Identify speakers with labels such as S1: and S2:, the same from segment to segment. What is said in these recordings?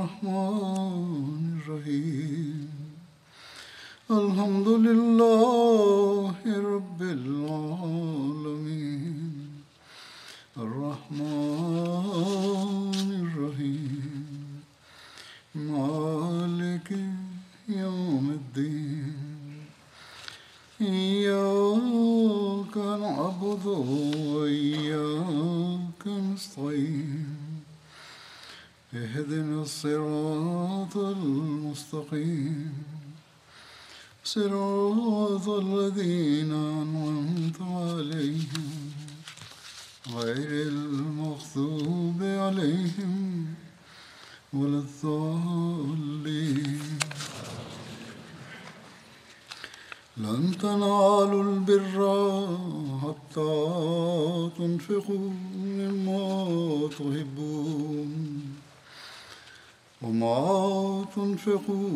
S1: الرحمن صراط الذين أنعمت عليهم غير المغضوب عليهم ولا الضالين. لن تنالوا البر حتى تنفقوا مما تحبون وما تنفقوا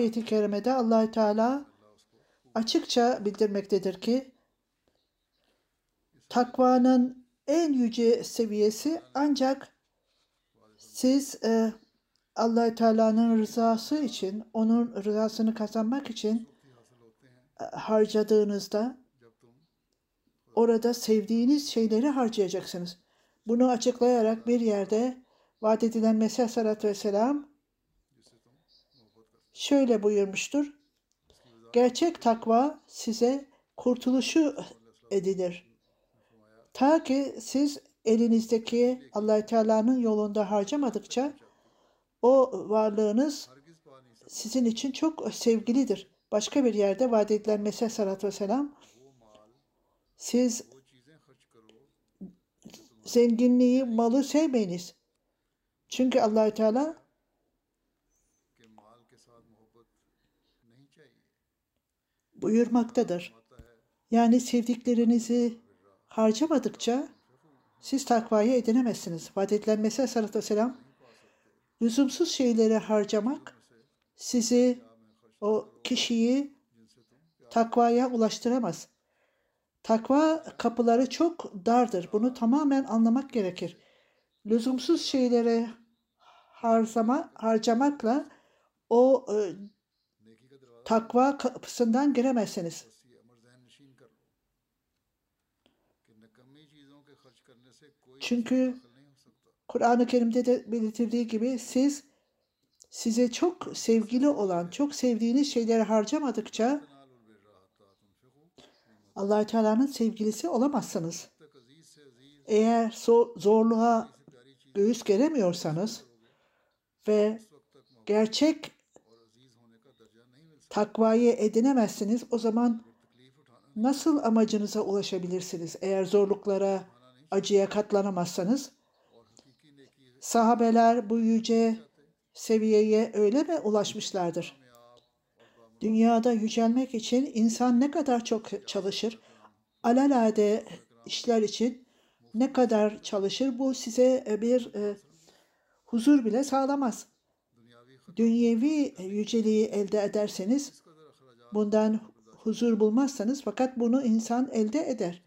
S2: ayeti kerimede Allahü Teala açıkça bildirmektedir ki takvanın en yüce seviyesi ancak siz e, Allahü Teala'nın rızası için, onun rızasını kazanmak için e, harcadığınızda orada sevdiğiniz şeyleri harcayacaksınız. Bunu açıklayarak bir yerde vaat edilen Mesih Aleyhisselatü Vesselam şöyle buyurmuştur. Gerçek takva size kurtuluşu edilir. Ta ki siz elinizdeki allah Teala'nın yolunda harcamadıkça o varlığınız sizin için çok sevgilidir. Başka bir yerde vaat edilen Mesih Aleyhisselatü Vesselam siz zenginliği, malı sevmeyiniz. Çünkü allah Teala buyurmaktadır. Yani sevdiklerinizi harcamadıkça siz takvayı edinemezsiniz. Vaat edilen Mesih Aleyhisselatü Vesselam lüzumsuz şeyleri harcamak sizi o kişiyi takvaya ulaştıramaz. Takva kapıları çok dardır. Bunu tamamen anlamak gerekir. Lüzumsuz şeyleri harcama, harcamakla o e, takva kapısından giremezsiniz. Çünkü Kur'an-ı Kerim'de de belirtildiği gibi siz size çok sevgili olan, çok sevdiğiniz şeyleri harcamadıkça allah Teala'nın sevgilisi olamazsınız. Eğer zorluğa göğüs geremiyorsanız ve gerçek takvayı edinemezsiniz, o zaman nasıl amacınıza ulaşabilirsiniz? Eğer zorluklara, acıya katlanamazsanız, sahabeler bu yüce seviyeye öyle mi ulaşmışlardır? Dünyada yücelmek için insan ne kadar çok çalışır, alelade işler için ne kadar çalışır bu size bir e, huzur bile sağlamaz. Dünyevi yüceliği elde ederseniz bundan huzur bulmazsanız fakat bunu insan elde eder.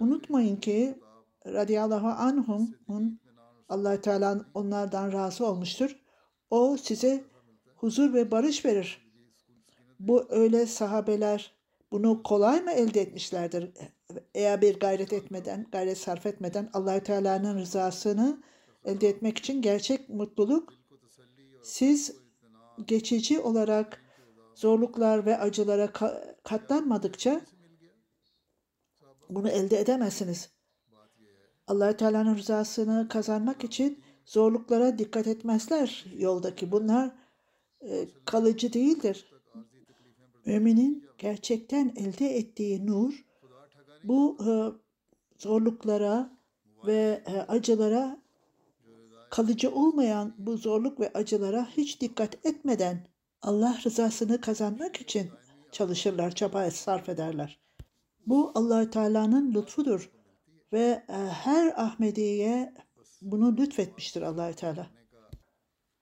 S2: Unutmayın ki radıyallahu anhum'un allah Teala onlardan razı olmuştur. O size huzur ve barış verir. Bu öyle sahabeler bunu kolay mı elde etmişlerdir? Eğer bir gayret etmeden, gayret sarf etmeden allah Teala'nın rızasını elde etmek için gerçek mutluluk siz geçici olarak zorluklar ve acılara ka- katlanmadıkça bunu elde edemezsiniz. allah Teala'nın rızasını kazanmak için zorluklara dikkat etmezler yoldaki. Bunlar e, kalıcı değildir. Müminin gerçekten elde ettiği nur bu e, zorluklara ve e, acılara kalıcı olmayan bu zorluk ve acılara hiç dikkat etmeden Allah rızasını kazanmak için çalışırlar, çaba sarf ederler. Bu allah Teala'nın lütfudur ve e, her Ahmediye bunu lütfetmiştir allah Teala.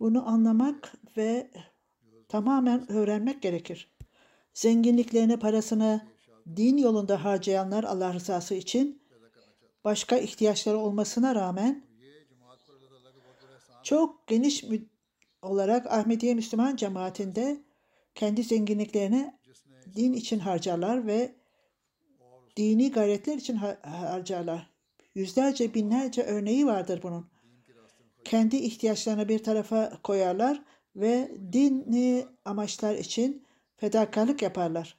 S2: Bunu anlamak ve tamamen öğrenmek gerekir. Zenginliklerini, parasını din yolunda harcayanlar Allah rızası için başka ihtiyaçları olmasına rağmen çok geniş olarak Ahmediye Müslüman cemaatinde kendi zenginliklerini din için harcarlar ve dini gayretler için harcarlar. Yüzlerce binlerce örneği vardır bunun. Kendi ihtiyaçlarını bir tarafa koyarlar ve dini amaçlar için fedakarlık yaparlar.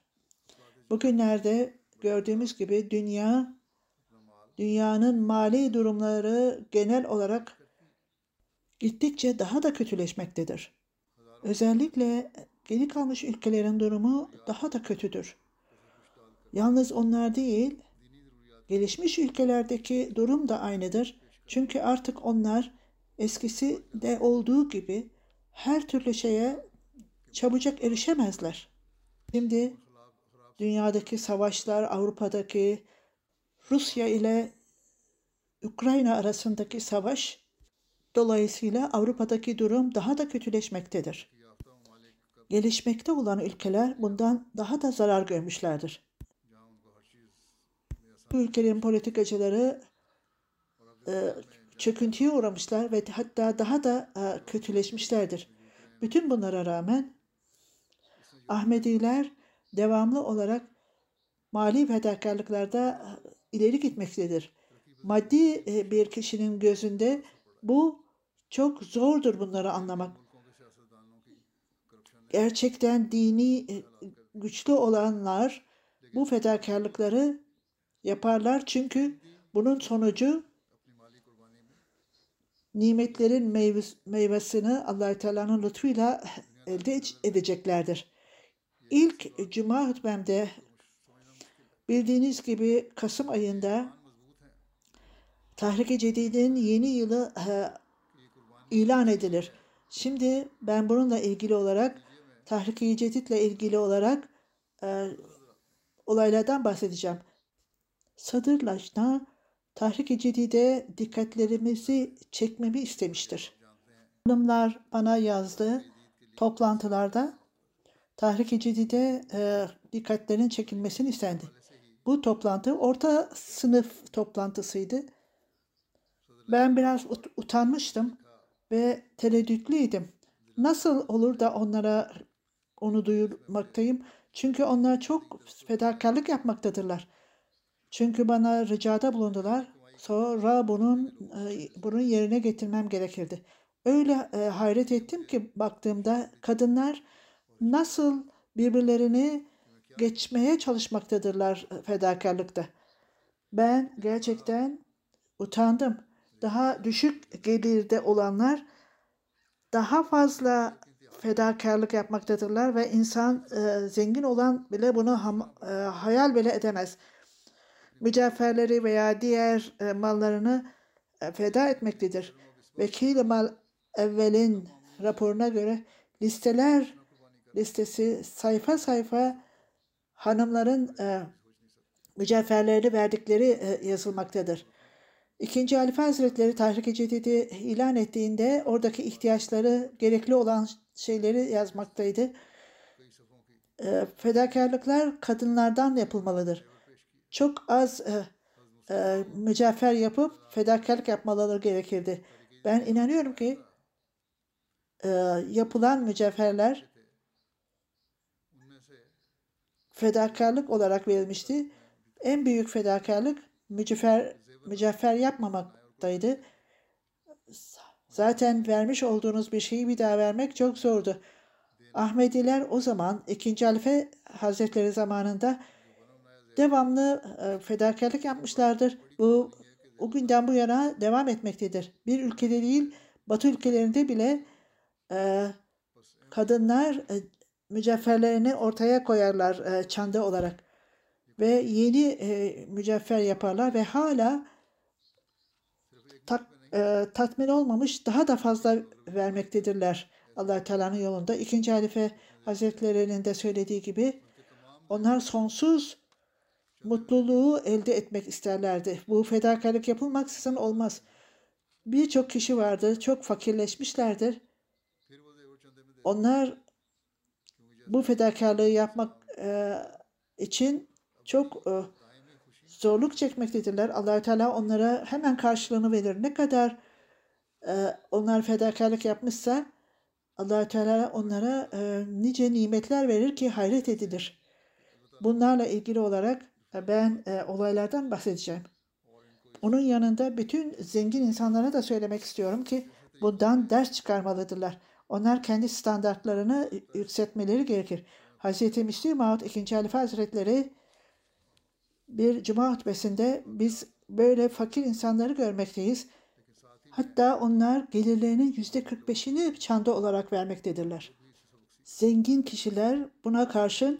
S2: Bugünlerde gördüğümüz gibi dünya dünyanın mali durumları genel olarak gittikçe daha da kötüleşmektedir. Özellikle geri kalmış ülkelerin durumu daha da kötüdür. Yalnız onlar değil, gelişmiş ülkelerdeki durum da aynıdır. Çünkü artık onlar eskisi de olduğu gibi her türlü şeye çabucak erişemezler. Şimdi dünyadaki savaşlar, Avrupa'daki Rusya ile Ukrayna arasındaki savaş Dolayısıyla Avrupa'daki durum daha da kötüleşmektedir. Gelişmekte olan ülkeler bundan daha da zarar görmüşlerdir. Bu ülkelerin politikacıları e, çöküntüye uğramışlar ve hatta daha da e, kötüleşmişlerdir. Bütün bunlara rağmen Ahmediler devamlı olarak mali fedakarlıklarda e, ileri gitmektedir. Maddi e, bir kişinin gözünde bu çok zordur bunları anlamak. Gerçekten dini e, güçlü olanlar bu fedakarlıkları yaparlar çünkü bunun sonucu nimetlerin meyvesini allah Teala'nın lütfuyla elde edeceklerdir. İlk Cuma hutbemde bildiğiniz gibi Kasım ayında Tahrik-i Cedid'in yeni yılı e, ilan edilir. Şimdi ben bununla ilgili olarak Tahrik-i Cedid'le ilgili olarak e, olaylardan bahsedeceğim. Sadır Lajna Tahrik-i Cedid'e dikkatlerimizi çekmemi istemiştir. Hanımlar bana yazdı toplantılarda Tahrik-i Cedid'e e, dikkatlerin çekilmesini istendi. Bu toplantı orta sınıf toplantısıydı. Ben biraz ut- utanmıştım ve tereddütlüydüm. Nasıl olur da onlara onu duyurmaktayım? Çünkü onlar çok fedakarlık yapmaktadırlar. Çünkü bana ricada bulundular. Sonra bunun e, bunun yerine getirmem gerekirdi. Öyle e, hayret ettim ki baktığımda kadınlar nasıl birbirlerini geçmeye çalışmaktadırlar e, fedakarlıkta. Ben gerçekten utandım daha düşük gelirde olanlar daha fazla fedakarlık yapmaktadırlar ve insan e, zengin olan bile bunu ham, e, hayal bile edemez. Mücevherleri veya diğer e, mallarını e, feda etmektedir. Vekil mal evvelin raporuna göre listeler listesi sayfa sayfa hanımların e, mücevherlerini verdikleri e, yazılmaktadır. İkinci Halife Hazretleri Tahrik-i Cedid'i ilan ettiğinde oradaki ihtiyaçları, gerekli olan şeyleri yazmaktaydı. E, fedakarlıklar kadınlardan yapılmalıdır. Çok az e, e, mücevher yapıp fedakarlık yapmaları gerekirdi. Ben inanıyorum ki e, yapılan mücevherler fedakarlık olarak verilmişti. En büyük fedakarlık mücevher mücevher yapmamaktaydı. Zaten vermiş olduğunuz bir şeyi bir daha vermek çok zordu. Ahmediler o zaman 2. Halife Hazretleri zamanında devamlı e, fedakarlık yapmışlardır. Bu o günden bu yana devam etmektedir. Bir ülkede değil, Batı ülkelerinde bile e, kadınlar e, mücevherlerini ortaya koyarlar e, çanda olarak ve yeni e, mücevher yaparlar ve hala tak, e, tatmin olmamış daha da fazla vermektedirler allah Teala'nın yolunda. İkinci halife hazretlerinin de söylediği gibi onlar sonsuz mutluluğu elde etmek isterlerdi. Bu fedakarlık yapılmaksızın olmaz. Birçok kişi vardı, çok fakirleşmişlerdir. Onlar bu fedakarlığı yapmak e, için çok e, zorluk çekmektedirler. allah Teala onlara hemen karşılığını verir. Ne kadar e, onlar fedakarlık yapmışsa allah Teala onlara e, nice nimetler verir ki hayret edilir. Bunlarla ilgili olarak ben e, olaylardan bahsedeceğim. Onun yanında bütün zengin insanlara da söylemek istiyorum ki bundan ders çıkarmalıdırlar. Onlar kendi standartlarını yükseltmeleri gerekir. Hz. Müslim Maud 2. Halife Hazretleri bir cuma hutbesinde biz böyle fakir insanları görmekteyiz. Hatta onlar gelirlerinin yüzde 45'ini çanda olarak vermektedirler. Zengin kişiler buna karşın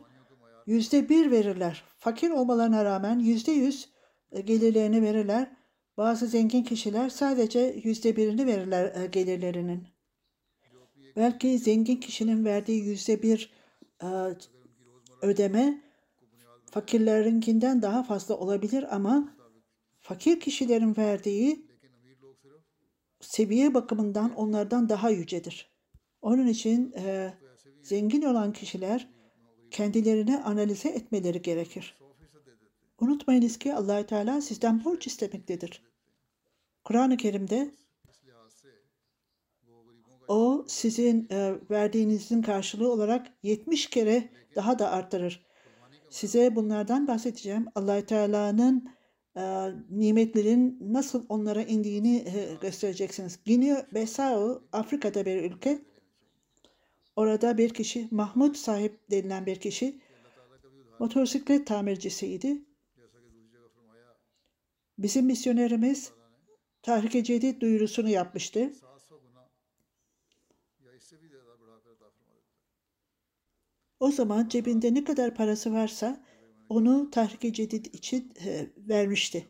S2: yüzde bir verirler. Fakir olmalarına rağmen yüzde yüz e, gelirlerini verirler. Bazı zengin kişiler sadece yüzde birini verirler e, gelirlerinin. Belki zengin kişinin verdiği yüzde bir e, ödeme fakirlerinkinden daha fazla olabilir ama fakir kişilerin verdiği seviye bakımından onlardan daha yücedir. Onun için e, zengin olan kişiler kendilerini analize etmeleri gerekir. Unutmayınız ki allah Teala sizden borç istemektedir. Kur'an-ı Kerim'de o sizin e, verdiğinizin karşılığı olarak 70 kere daha da arttırır. Size bunlardan bahsedeceğim. allah Teala'nın e, nimetlerin nasıl onlara indiğini e, göstereceksiniz. Guinea-Bissau Afrika'da bir ülke. Orada bir kişi, Mahmut sahip denilen bir kişi motosiklet tamircisiydi. Bizim misyonerimiz Tahrik-i duyurusunu yapmıştı. O zaman cebinde ne kadar parası varsa onu Tahrik-i Cedid için e, vermişti.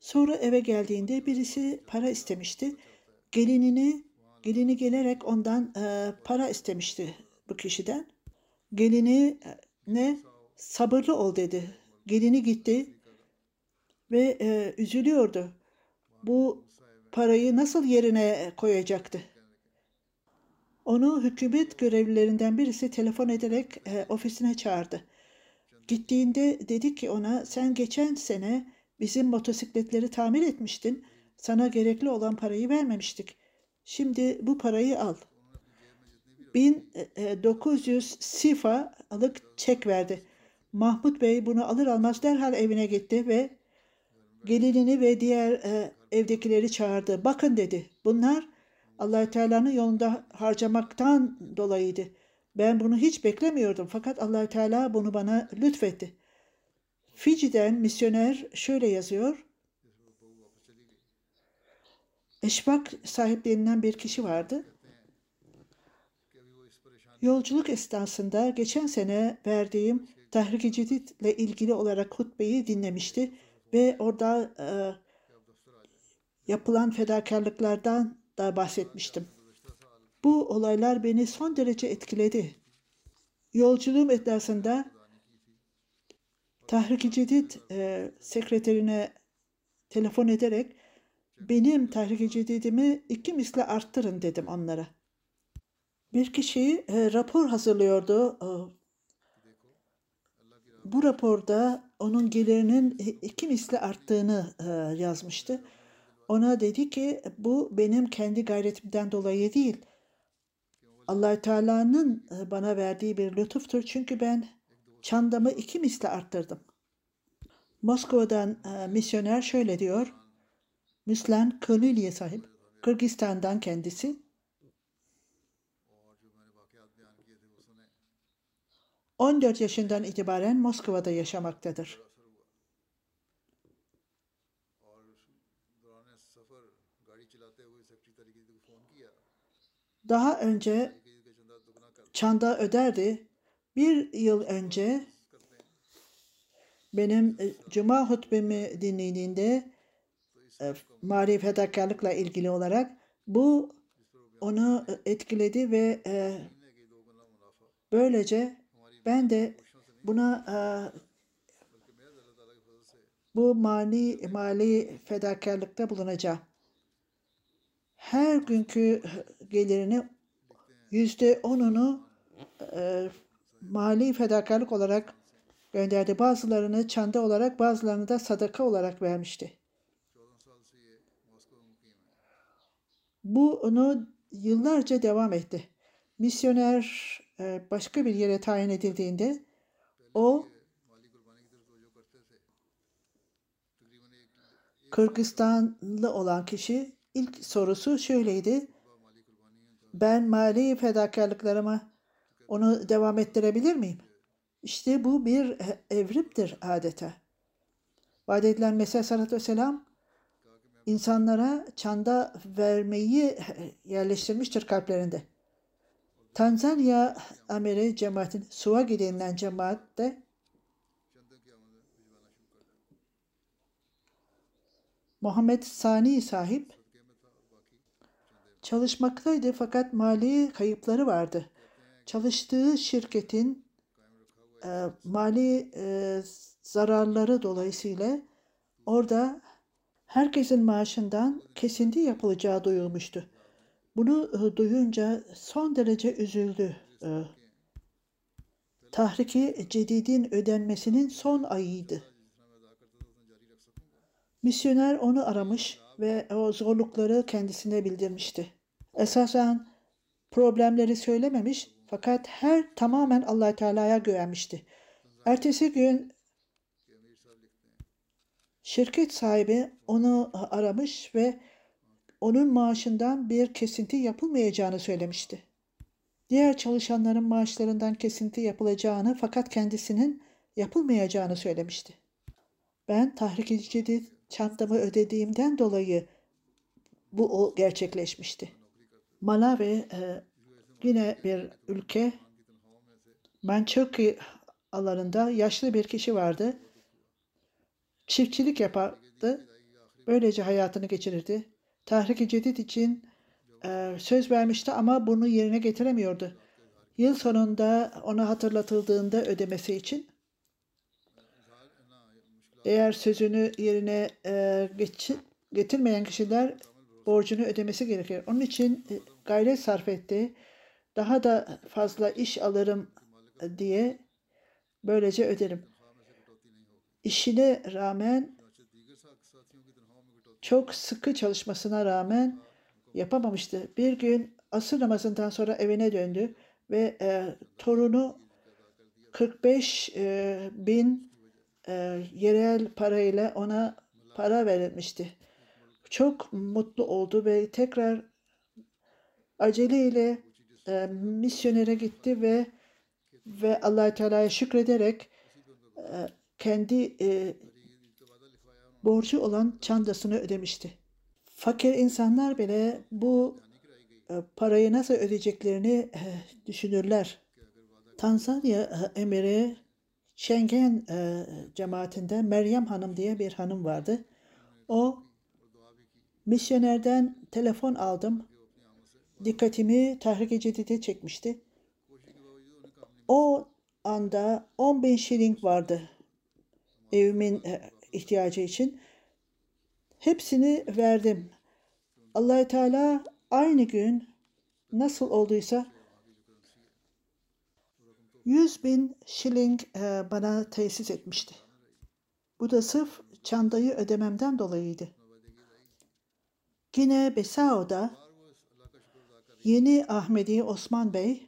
S2: Sonra eve geldiğinde birisi para istemişti. Gelinini, gelini gelerek ondan e, para istemişti bu kişiden. Gelini ne? Sabırlı ol dedi. Gelini gitti ve e, üzülüyordu. Bu parayı nasıl yerine koyacaktı? Onu hükümet görevlilerinden birisi telefon ederek e, ofisine çağırdı. Gittiğinde dedi ki ona sen geçen sene bizim motosikletleri tamir etmiştin. Sana gerekli olan parayı vermemiştik. Şimdi bu parayı al. 1900 sifalık çek verdi. Mahmut Bey bunu alır almaz derhal evine gitti ve gelinini ve diğer e, evdekileri çağırdı. Bakın dedi. Bunlar allah Teala'nın yolunda harcamaktan dolayıydı. Ben bunu hiç beklemiyordum fakat allah Teala bunu bana lütfetti. Fiji'den misyoner şöyle yazıyor. Eşbak sahiplerinden bir kişi vardı. Yolculuk esnasında geçen sene verdiğim Tahrik-i Cedid ile ilgili olarak hutbeyi dinlemişti ve orada e, yapılan fedakarlıklardan da bahsetmiştim. Bu olaylar beni son derece etkiledi. Yolculuğum esnasında Tahrik-i Cedid e, sekreterine telefon ederek benim Tahrik-i Cedid'imi iki misle arttırın dedim onlara. Bir kişi e, rapor hazırlıyordu. E, bu raporda onun gelirinin iki misli arttığını e, yazmıştı. Ona dedi ki bu benim kendi gayretimden dolayı değil. allah Teala'nın e, bana verdiği bir lütuftur. Çünkü ben çandamı iki misli arttırdım. Moskova'dan e, misyoner şöyle diyor. Müslen Kölülye sahip. Kırgızistan'dan kendisi. 14 yaşından itibaren Moskova'da yaşamaktadır. daha önce çanda öderdi. Bir yıl önce benim e, cuma hutbemi dinlediğinde e, mali fedakarlıkla ilgili olarak bu onu e, etkiledi ve e, böylece ben de buna e, bu mali mali fedakarlıkta bulunacağım. Her günkü gelirini yüzde onunu e, mali fedakarlık olarak gönderdi. Bazılarını çanda olarak bazılarını da sadaka olarak vermişti. Bunu yıllarca devam etti. Misyoner e, başka bir yere tayin edildiğinde o Kırgızistanlı olan kişi ilk sorusu şöyleydi ben mali fedakarlıklarımı onu devam ettirebilir miyim? İşte bu bir evrimdir adeta. Vaat edilen Mesih Salat Vesselam insanlara çanda vermeyi yerleştirmiştir kalplerinde. Tanzanya Ameri cemaatin Suva denilen cemaatte Muhammed Sani sahip Çalışmaktaydı fakat mali kayıpları vardı. Çalıştığı şirketin e, mali e, zararları dolayısıyla orada herkesin maaşından kesinti yapılacağı duyulmuştu. Bunu e, duyunca son derece üzüldü. E, tahriki cedidin ödenmesinin son ayıydı. Misyoner onu aramış ve o zorlukları kendisine bildirmişti. Esasen problemleri söylememiş fakat her tamamen allah Teala'ya güvenmişti. Ertesi gün şirket sahibi onu aramış ve onun maaşından bir kesinti yapılmayacağını söylemişti. Diğer çalışanların maaşlarından kesinti yapılacağını fakat kendisinin yapılmayacağını söylemişti. Ben Tahrik-i çantamı ödediğimden dolayı bu o gerçekleşmişti. Malawi e, yine bir ülke. Mançoki alanında yaşlı bir kişi vardı. Çiftçilik yapardı. Böylece hayatını geçirirdi. Tahrik-i Cedid için e, söz vermişti ama bunu yerine getiremiyordu. Yıl sonunda ona hatırlatıldığında ödemesi için eğer sözünü yerine e, geç, getirmeyen kişiler borcunu ödemesi gerekir. Onun için e, gayret sarf etti. Daha da fazla iş alırım diye böylece öderim. İşine rağmen çok sıkı çalışmasına rağmen yapamamıştı. Bir gün asır namazından sonra evine döndü ve e, torunu 45 e, bin e, yerel parayla ona para verilmişti. Çok mutlu oldu ve tekrar aceleyle e, misyonere gitti ve ve allah Teala'ya şükrederek e, kendi e, borcu olan çandasını ödemişti. Fakir insanlar bile bu e, parayı nasıl ödeyeceklerini e, düşünürler. Tanzanya e, emiri Schengen e, cemaatinde Meryem Hanım diye bir hanım vardı. O misyonerden telefon aldım. Dikkatimi tahrik Cedid'e çekmişti. O anda 10 bin şiling vardı evimin e, ihtiyacı için. Hepsini verdim. allah Teala aynı gün nasıl olduysa 100 bin şiling e, bana tesis etmişti. Bu da sırf çandayı ödememden dolayıydı. Yine Besao'da yeni Ahmedi Osman Bey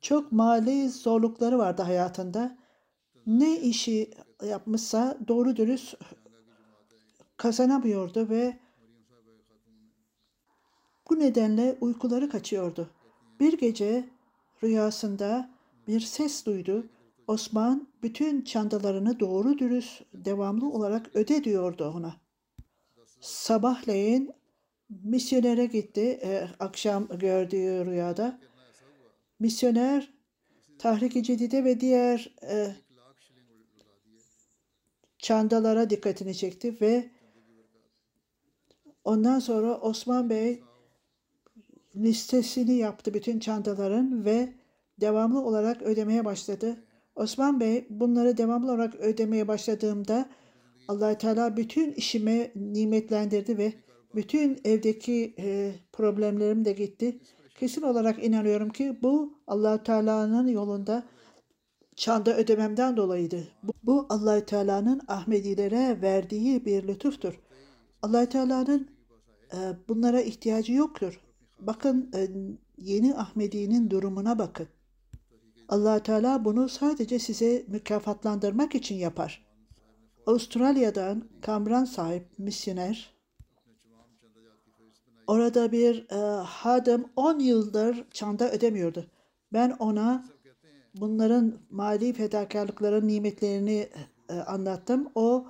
S2: çok mali zorlukları vardı hayatında. Ne işi yapmışsa doğru dürüst kazanamıyordu ve bu nedenle uykuları kaçıyordu. Bir gece rüyasında bir ses duydu. Osman bütün çantalarını doğru dürüst devamlı olarak öde diyordu ona. Sabahleyin misyonere gitti e, akşam gördüğü rüyada. Misyoner Tahrik-i Cedide ve diğer e, çantalara dikkatini çekti ve ondan sonra Osman Bey listesini yaptı bütün çantaların ve devamlı olarak ödemeye başladı. Osman Bey bunları devamlı olarak ödemeye başladığımda allah Teala bütün işime nimetlendirdi ve bütün evdeki e, problemlerim de gitti. Kesin olarak inanıyorum ki bu allah Teala'nın yolunda çanda ödememden dolayıydı. Bu, bu allah Teala'nın Ahmedilere verdiği bir lütuftur. allah Teala'nın e, bunlara ihtiyacı yoktur. Bakın e, yeni Ahmedi'nin durumuna bakın. allah Teala bunu sadece size mükafatlandırmak için yapar. Avustralya'dan Kamran sahip misyoner orada bir e, hadım 10 yıldır çanda ödemiyordu. Ben ona bunların mali fedakarlıkların nimetlerini e, anlattım. O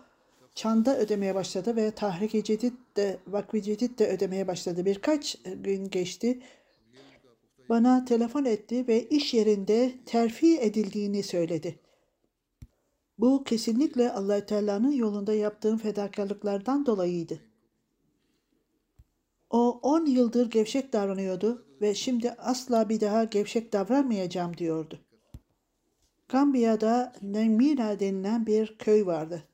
S2: çanda ödemeye başladı ve Tahrik-i Cedid de Vakfi Cedid de ödemeye başladı. Birkaç gün geçti. Bana telefon etti ve iş yerinde terfi edildiğini söyledi. Bu kesinlikle allah Teala'nın yolunda yaptığım fedakarlıklardan dolayıydı. O 10 yıldır gevşek davranıyordu ve şimdi asla bir daha gevşek davranmayacağım diyordu. Gambiya'da Nemina denilen bir köy vardı.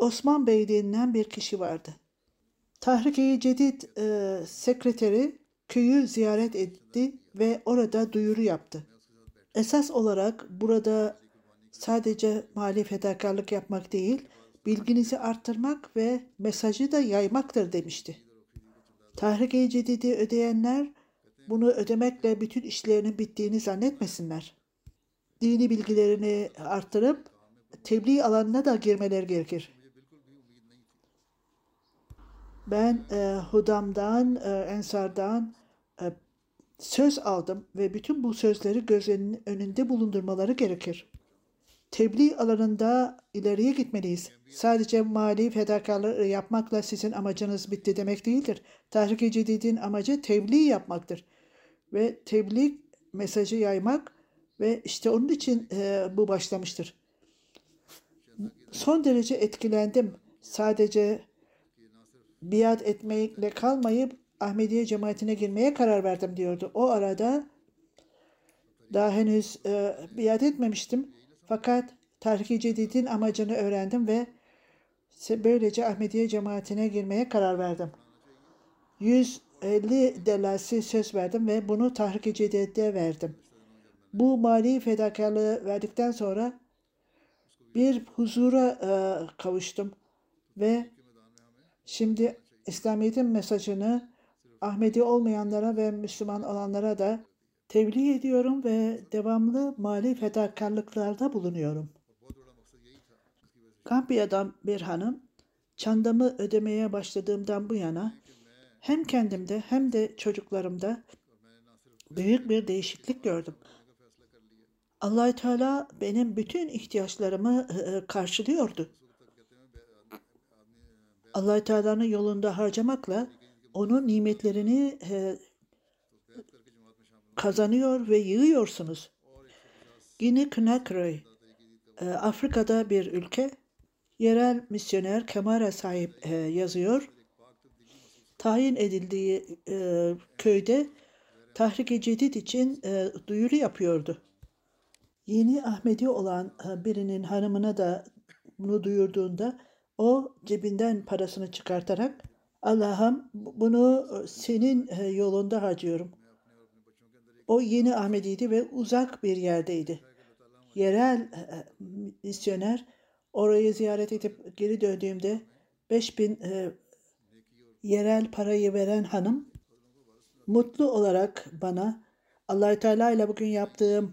S2: Osman Bey denilen bir kişi vardı. Tahrik-i Cedid e, sekreteri köyü ziyaret etti ve orada duyuru yaptı. Esas olarak burada sadece mali fedakarlık yapmak değil, bilginizi arttırmak ve mesajı da yaymaktır demişti. Tahrik-i Cedid'i ödeyenler bunu ödemekle bütün işlerinin bittiğini zannetmesinler. Dini bilgilerini arttırıp tebliğ alanına da girmeleri gerekir. Ben e, Hudam'dan, e, Ensar'dan e, söz aldım ve bütün bu sözleri gözlerinin önünde bulundurmaları gerekir. Tebliğ alanında ileriye gitmeliyiz. Sadece mali fedakarlığı yapmakla sizin amacınız bitti demek değildir. Tahrik-i Cedid'in amacı tebliğ yapmaktır. Ve tebliğ mesajı yaymak ve işte onun için e, bu başlamıştır. Son derece etkilendim. Sadece biat etmekle kalmayıp Ahmediye cemaatine girmeye karar verdim diyordu. O arada daha henüz e, biat etmemiştim. Fakat Tahrik-i Cedid'in amacını öğrendim ve böylece Ahmediye cemaatine girmeye karar verdim. 150 delasi söz verdim ve bunu Tahrik-i Cedid'e verdim. Bu mali fedakarlığı verdikten sonra bir huzura e, kavuştum ve şimdi İslamiyet'in mesajını Ahmedi olmayanlara ve Müslüman olanlara da tebliğ ediyorum ve devamlı mali fedakarlıklarda bulunuyorum. Gambiya'dan bir hanım, çandamı ödemeye başladığımdan bu yana hem kendimde hem de çocuklarımda büyük bir değişiklik gördüm. allah Teala benim bütün ihtiyaçlarımı e, e, karşılıyordu. Allah Teala'nın yolunda harcamakla onun nimetlerini e, kazanıyor ve yığıyorsunuz. Guinea Conakry, Afrika'da bir ülke. Yerel misyoner Kemara sahip yazıyor. Tayin edildiği köyde Tahrik-i Cedid için duyuru yapıyordu. Yeni Ahmedi olan birinin hanımına da bunu duyurduğunda o cebinden parasını çıkartarak Allah'ım bunu senin yolunda harcıyorum. O yeni Ahmediydi ve uzak bir yerdeydi. Yerel misyoner orayı ziyaret edip geri döndüğümde 5000 e, yerel parayı veren hanım mutlu olarak bana allah Teala ile bugün yaptığım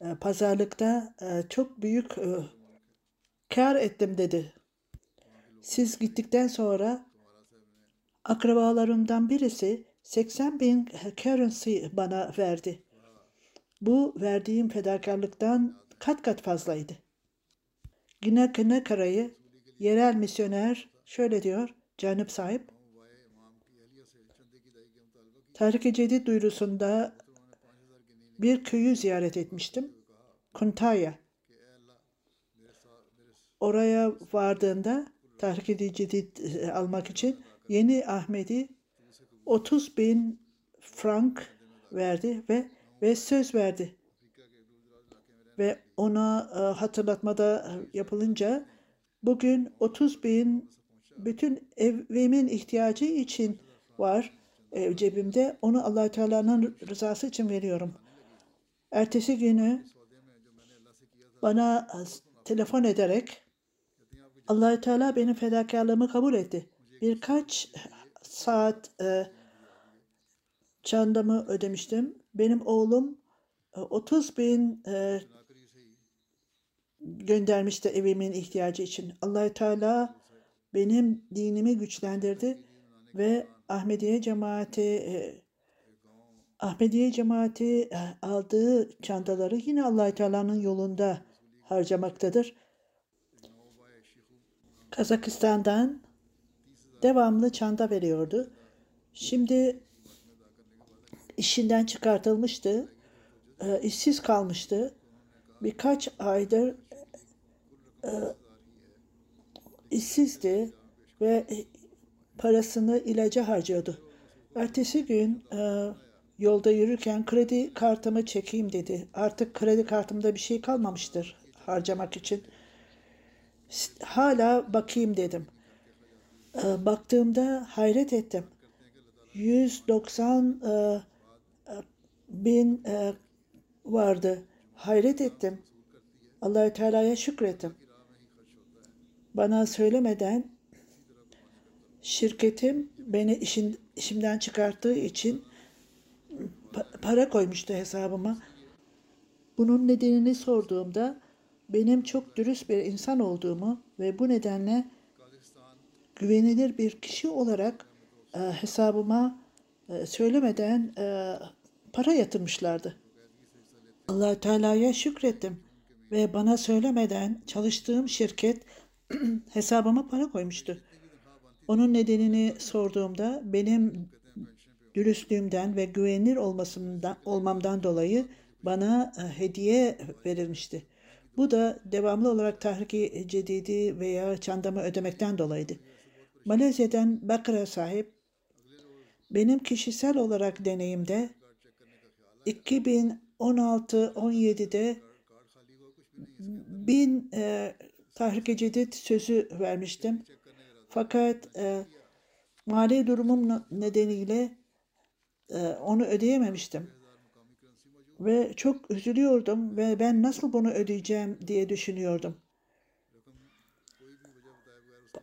S2: e, pazarlıkta e, çok büyük e, kar ettim dedi. Siz gittikten sonra akrabalarımdan birisi 80 bin currency bana verdi. Bu verdiğim fedakarlıktan kat kat fazlaydı. Kına Karayı yerel misyoner şöyle diyor Canip sahip. Tahrik-i Cedid duyurusunda bir köyü ziyaret etmiştim. Kuntaya. Oraya vardığında Tahrik-i Cedid e, almak için yeni Ahmedi 30 bin frank verdi ve ve söz verdi. Ve ona e, hatırlatmada yapılınca bugün 30 bin bütün evimin ihtiyacı için var e, cebimde. Onu allah Teala'nın rızası için veriyorum. Ertesi günü bana e, telefon ederek allah Teala benim fedakarlığımı kabul etti. Birkaç saat e, çandamı ödemiştim. Benim oğlum e, 30 bin e, göndermişti evimin ihtiyacı için. allah Teala benim dinimi güçlendirdi ve Ahmediye cemaati e, Ahmediye cemaati e, aldığı çantaları yine allah Teala'nın yolunda harcamaktadır. Kazakistan'dan devamlı çanta veriyordu. Şimdi işinden çıkartılmıştı. E, işsiz kalmıştı. Birkaç aydır e, işsizdi ve parasını ilaca harcıyordu. Ertesi gün e, yolda yürürken kredi kartımı çekeyim dedi. Artık kredi kartımda bir şey kalmamıştır harcamak için. Hala bakayım dedim. E, baktığımda hayret ettim. 190 e, bin e, vardı. Hayret ettim. Allahü Teala'ya şükrettim. Bana söylemeden şirketim beni işin, işimden çıkarttığı için para koymuştu hesabıma. Bunun nedenini sorduğumda benim çok dürüst bir insan olduğumu ve bu nedenle güvenilir bir kişi olarak e, hesabıma e, söylemeden e, para yatırmışlardı. allah Teala'ya şükrettim ve bana söylemeden çalıştığım şirket hesabıma para koymuştu. Onun nedenini sorduğumda benim dürüstlüğümden ve güvenilir olmasından, olmamdan dolayı bana e, hediye verilmişti. Bu da devamlı olarak tahriki cedidi veya çandamı ödemekten dolayıydı. Malezya'dan Bakır'a sahip benim kişisel olarak deneyimde 2016-17'de bin e, tahrik cedid sözü vermiştim. Fakat e, mali durumum nedeniyle e, onu ödeyememiştim. Ve çok üzülüyordum ve ben nasıl bunu ödeyeceğim diye düşünüyordum.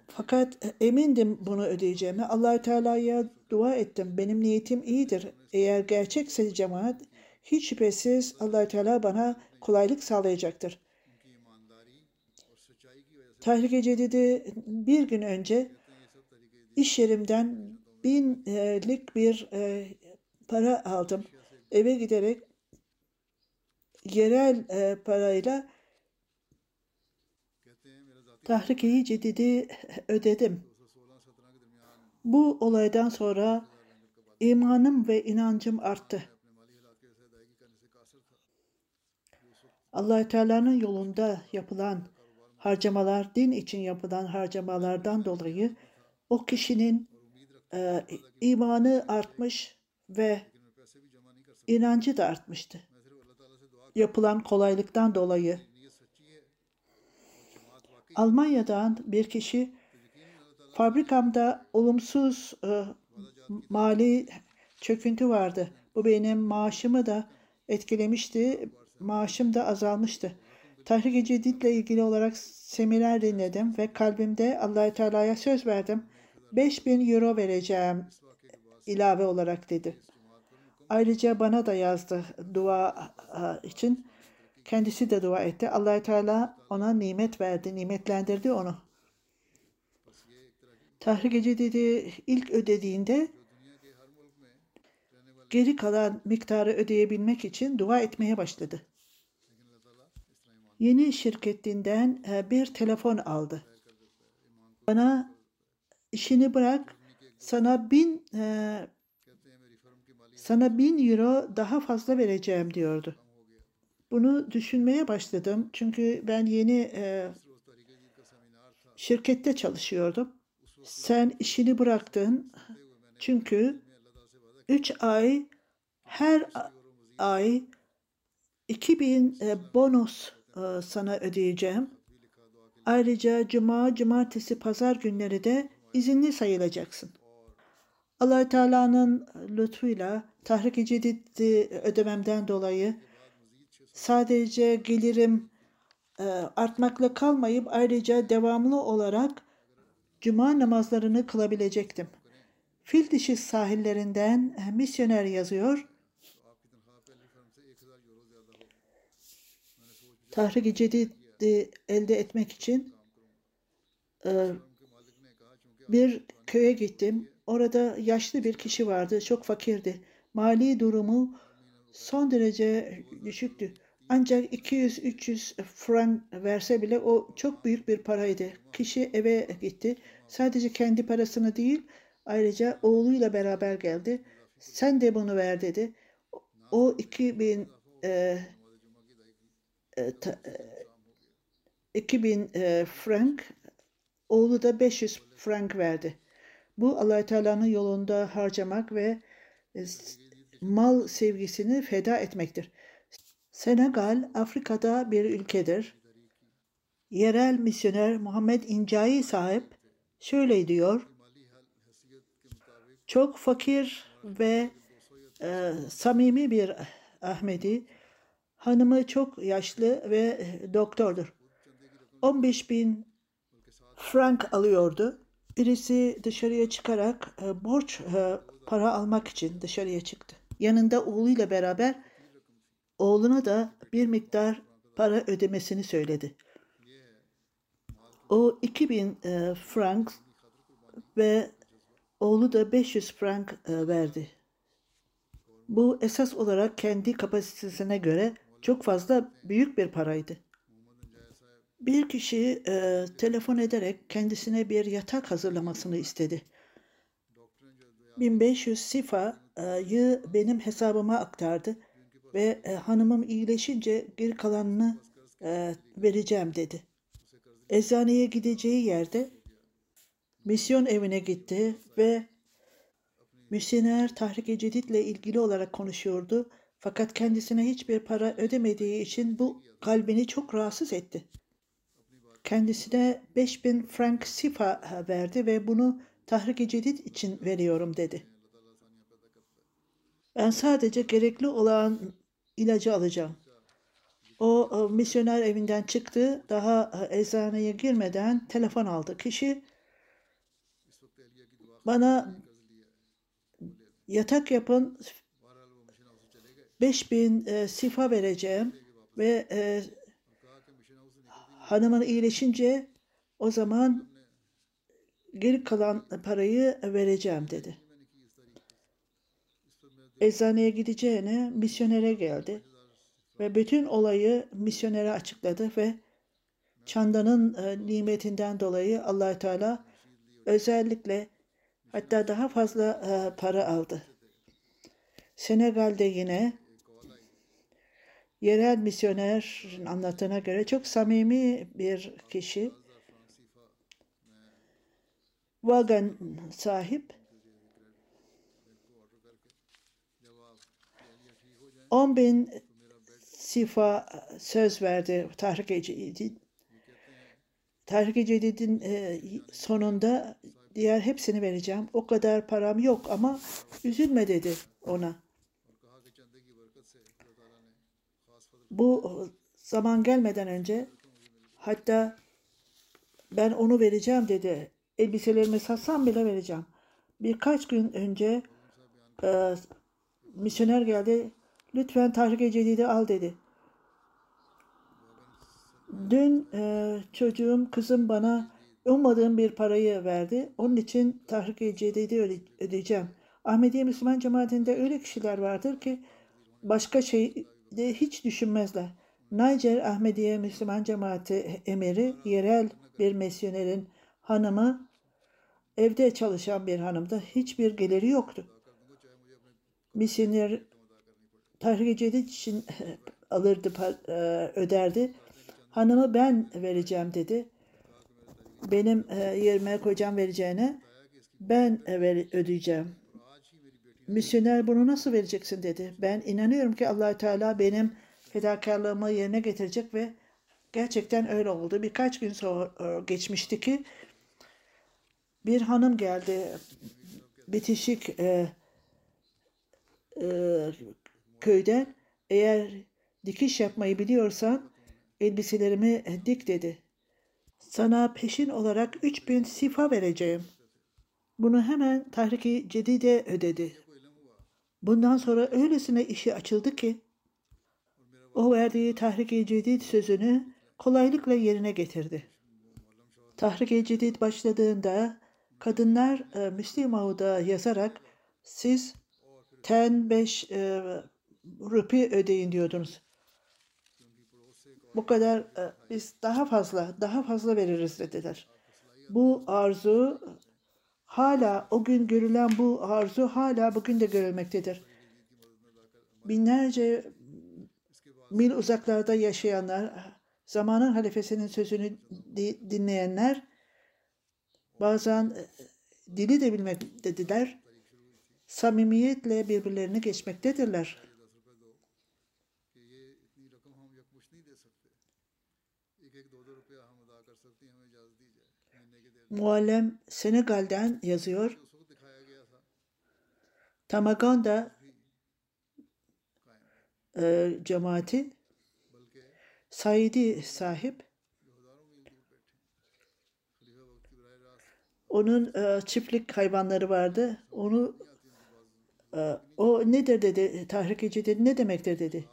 S2: Fakat e, emindim bunu ödeyeceğime. allah Teala'ya dua ettim. Benim niyetim iyidir. Eğer gerçekse cemaat hiç şüphesiz allah Teala bana kolaylık sağlayacaktır. Tahrik-i Cedid'i bir gün önce iş yerimden binlik bir e, para aldım. Eve giderek yerel e, parayla Tahrik-i Cedid'i ödedim. Bu olaydan sonra imanım ve inancım arttı. allah Teala'nın yolunda yapılan harcamalar, din için yapılan harcamalardan dolayı o kişinin e, imanı artmış ve inancı da artmıştı. Yapılan kolaylıktan dolayı. Almanya'dan bir kişi fabrikamda olumsuz e, mali çöküntü vardı. Bu benim maaşımı da etkilemişti. Maaşım da azalmıştı. Tahrik-i Cedid'le ilgili olarak seminer dinledim ve kalbimde allah Teala'ya söz verdim. 5000 euro vereceğim ilave olarak dedi. Ayrıca bana da yazdı dua için. Kendisi de dua etti. allah Teala ona nimet verdi, nimetlendirdi onu. Tahrik-i Cedid'i ilk ödediğinde geri kalan miktarı ödeyebilmek için dua etmeye başladı. Yeni şirketinden e, bir telefon aldı. Bana işini bırak sana bin e, sana bin euro daha fazla vereceğim diyordu. Bunu düşünmeye başladım çünkü ben yeni e, şirkette çalışıyordum. Sen işini bıraktın çünkü 3 ay her ay 2000 e, bonus e, sana ödeyeceğim. Ayrıca cuma, cumartesi, pazar günleri de izinli sayılacaksın. allah Teala'nın lütfuyla tahrik cedid ödememden dolayı sadece gelirim e, artmakla kalmayıp ayrıca devamlı olarak cuma namazlarını kılabilecektim. Fil dişi sahillerinden e, misyoner yazıyor. Tahrik-i Cedid'i elde etmek için e, bir köye gittim. Orada yaşlı bir kişi vardı. Çok fakirdi. Mali durumu son derece düşüktü. Ancak 200-300 frank verse bile o çok büyük bir paraydı. Kişi eve gitti. Sadece kendi parasını değil, ayrıca oğluyla beraber geldi. Sen de bunu ver dedi. O 2000 e, e, ta, e, 2000 e, frank, oğlu da 500 frank verdi. Bu allah Teala'nın yolunda harcamak ve mal sevgisini feda etmektir. Senegal, Afrika'da bir ülkedir. Yerel misyoner Muhammed İncai sahip şöyle diyor. Çok fakir ve e, samimi bir Ahmedi. Hanımı çok yaşlı ve doktordur. 15 bin frank alıyordu. Birisi dışarıya çıkarak e, borç e, para almak için dışarıya çıktı. Yanında oğluyla beraber oğluna da bir miktar para ödemesini söyledi. O 2000 e, frank ve oğlu da 500 frank e, verdi. Bu esas olarak kendi kapasitesine göre çok fazla büyük bir paraydı. Bir kişi e, telefon ederek kendisine bir yatak hazırlamasını istedi. 1500 sifayı benim hesabıma aktardı ve e, hanımım iyileşince geri kalanını e, vereceğim dedi. Eczaneye gideceği yerde misyon evine gitti ve misyoner Tahrik-i Cedid ile ilgili olarak konuşuyordu. Fakat kendisine hiçbir para ödemediği için bu kalbini çok rahatsız etti. Kendisine 5000 frank sifa verdi ve bunu Tahrik-i Cedid için veriyorum dedi. Ben sadece gerekli olan ilacı alacağım. O e, misyoner evinden çıktı. Daha e, eczaneye girmeden telefon aldı. Kişi bana yatak yapın 5000 e, sifa vereceğim ve e, hanımın iyileşince o zaman geri kalan parayı vereceğim dedi eczaneye gideceğine misyonere geldi ve bütün olayı misyonere açıkladı ve Çanda'nın e, nimetinden dolayı allah Teala özellikle hatta daha fazla e, para aldı. Senegal'de yine yerel misyonerin anlattığına göre çok samimi bir kişi. Wagon sahip 10 bin sifa söz verdi Tahrik-i. Tahrik-i e, sonunda diğer hepsini vereceğim. O kadar param yok ama üzülme dedi ona. Bu zaman gelmeden önce hatta ben onu vereceğim dedi. Elbiselerimi satsam bile vereceğim. Birkaç gün önce e, misyoner geldi. Lütfen Tahrik-i Cedid'i al dedi. Dün e, çocuğum, kızım bana ummadığım bir parayı verdi. Onun için Tahrik-i Cedid'i ödeyeceğim. Ahmediye Müslüman cemaatinde öyle kişiler vardır ki başka şey de hiç düşünmezler. Niger Ahmediye Müslüman cemaati emiri yerel bir misyonerin hanımı evde çalışan bir hanımdı. Hiçbir geliri yoktu. Misyoner tahrik cedid için alırdı, e, öderdi. Hanımı ben vereceğim dedi. Benim e, yerime kocam vereceğine ben e, ödeyeceğim. Misyoner bunu nasıl vereceksin dedi. Ben inanıyorum ki allah Teala benim fedakarlığımı yerine getirecek ve gerçekten öyle oldu. Birkaç gün sonra geçmişti ki bir hanım geldi. Bitişik e, e, köyden eğer dikiş yapmayı biliyorsan elbiselerimi dik dedi. Sana peşin olarak 3000 sifa vereceğim. Bunu hemen Tahrik-i Cedide ödedi. Bundan sonra öylesine işi açıldı ki o verdiği Tahrik-i Cedid sözünü kolaylıkla yerine getirdi. Tahrik-i Cedid başladığında kadınlar e, Müslim yazarak siz ten beş e, rupi ödeyin diyordunuz. Bu kadar e, biz daha fazla daha fazla veririz dediler. Bu arzu hala o gün görülen bu arzu hala bugün de görülmektedir. Binlerce mil uzaklarda yaşayanlar, zamanın halifesinin sözünü dinleyenler bazen e, dili de bilmektedirler. Samimiyetle birbirlerini geçmektedirler. Muallem Senegal'den yazıyor. Tamaganda e, cemaati Saidi sahip onun e, çiftlik hayvanları vardı. Onu e, o nedir dedi tahrik dedi ne demektir dedi.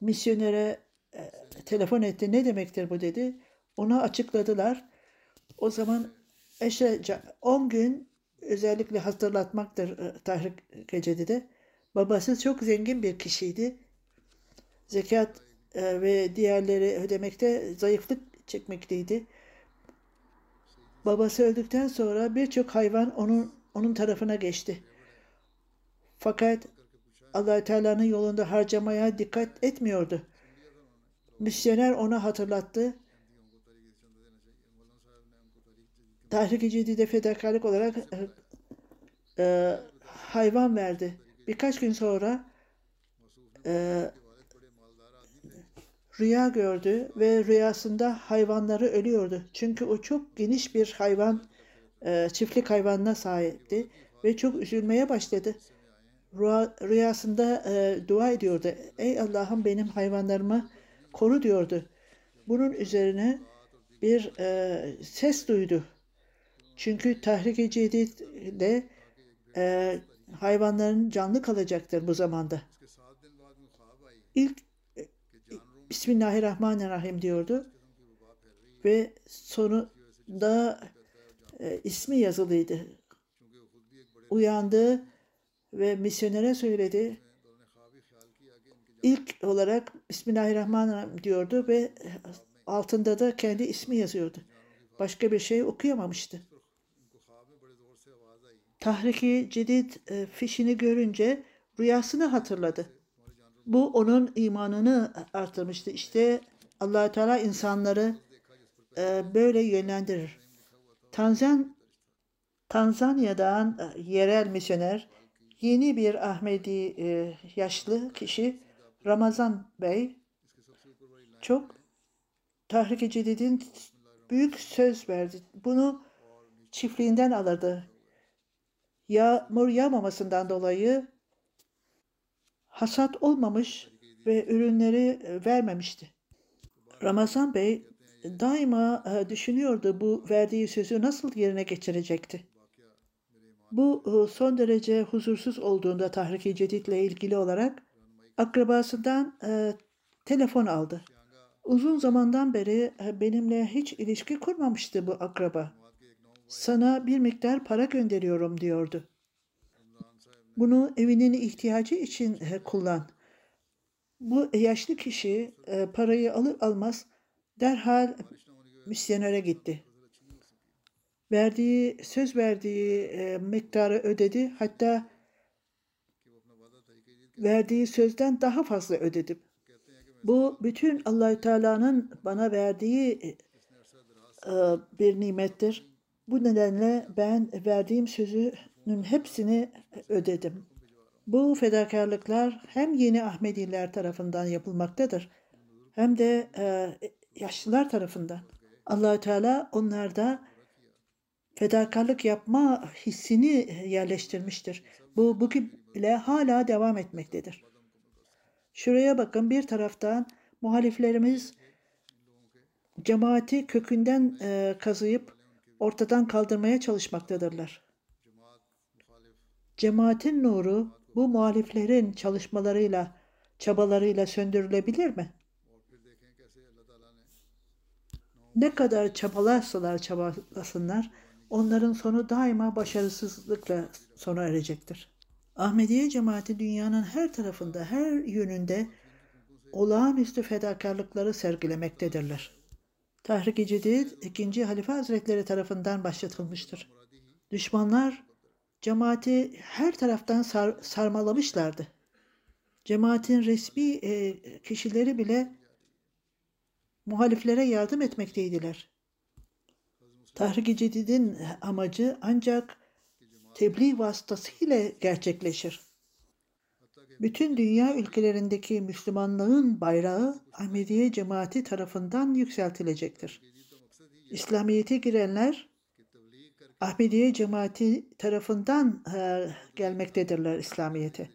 S2: Misyonere e, telefon etti ne demektir bu dedi. Ona açıkladılar. O zaman eşe 10 gün özellikle hatırlatmaktır e, tahrik de. Babası çok zengin bir kişiydi. Zekat e, ve diğerleri ödemekte zayıflık çekmekteydi. Babası öldükten sonra birçok hayvan onun onun tarafına geçti. Fakat allah Teala'nın yolunda harcamaya dikkat etmiyordu. Misyoner ona hatırlattı. Tahrik-i Cedid'e fedakarlık olarak e, e, hayvan verdi. Birkaç gün sonra e, rüya gördü ve rüyasında hayvanları ölüyordu. Çünkü o çok geniş bir hayvan, e, çiftlik hayvanına sahipti ve çok üzülmeye başladı. Rüya, rüyasında e, dua ediyordu. Ey Allah'ım benim hayvanlarımı koru diyordu. Bunun üzerine bir e, ses duydu. Çünkü tahrik-i cedidle e, hayvanların canlı kalacaktır bu zamanda. İlk Bismillahirrahmanirrahim diyordu ve sonunda e, ismi yazılıydı. Uyandı ve misyonere söyledi. İlk olarak Bismillahirrahmanirrahim diyordu ve altında da kendi ismi yazıyordu. Başka bir şey okuyamamıştı. Tahriki Cedid e, fişini görünce rüyasını hatırladı. Bu onun imanını artırmıştı. İşte allah Teala insanları e, böyle yönlendirir. Tanzan Tanzanya'dan e, yerel misyoner yeni bir Ahmedi e, yaşlı kişi Ramazan Bey çok Tahrik-i Cedid'in büyük söz verdi. Bunu çiftliğinden alırdı yağmur yağmamasından dolayı hasat olmamış ve ürünleri e, vermemişti. Ramazan Bey daima e, düşünüyordu bu verdiği sözü nasıl yerine getirecekti. Bu e, son derece huzursuz olduğunda Tahrik-i Cedid ile ilgili olarak akrabasından telefon aldı. Uzun zamandan beri benimle hiç ilişki kurmamıştı bu akraba. sana bir miktar para gönderiyorum diyordu. Bunu evinin ihtiyacı için e, kullan. Bu yaşlı kişi e, parayı alır almaz derhal misyonere gitti. Verdiği, söz verdiği e, miktarı ödedi. Hatta verdiği sözden daha fazla ödedim. Bu bütün Allahü Teala'nın bana verdiği bir nimettir. Bu nedenle ben verdiğim sözünün hepsini ödedim. Bu fedakarlıklar hem yeni Ahmediler tarafından yapılmaktadır hem de e, yaşlılar tarafından. Allahü Teala onlarda fedakarlık yapma hissini yerleştirmiştir. Bu bugün bile hala devam etmektedir. Şuraya bakın bir taraftan muhaliflerimiz cemaati kökünden e, kazıyıp ortadan kaldırmaya çalışmaktadırlar. Cemaatin nuru bu muhaliflerin çalışmalarıyla, çabalarıyla söndürülebilir mi? Ne kadar çabalarsalar çabalasınlar, onların sonu daima başarısızlıkla sona erecektir. Ahmediye cemaati dünyanın her tarafında, her yönünde olağanüstü fedakarlıkları sergilemektedirler. Tahrik-i Cedid 2. Halife Hazretleri tarafından başlatılmıştır. Düşmanlar cemaati her taraftan sar, sarmalamışlardı. Cemaatin resmi e, kişileri bile muhaliflere yardım etmekteydiler. Tahrik-i Cedid'in amacı ancak tebliğ vasıtasıyla gerçekleşir. Bütün dünya ülkelerindeki Müslümanlığın bayrağı Ahmediye cemaati tarafından yükseltilecektir. İslamiyet'e girenler Ahmediye cemaati tarafından e, gelmektedirler İslamiyet'e.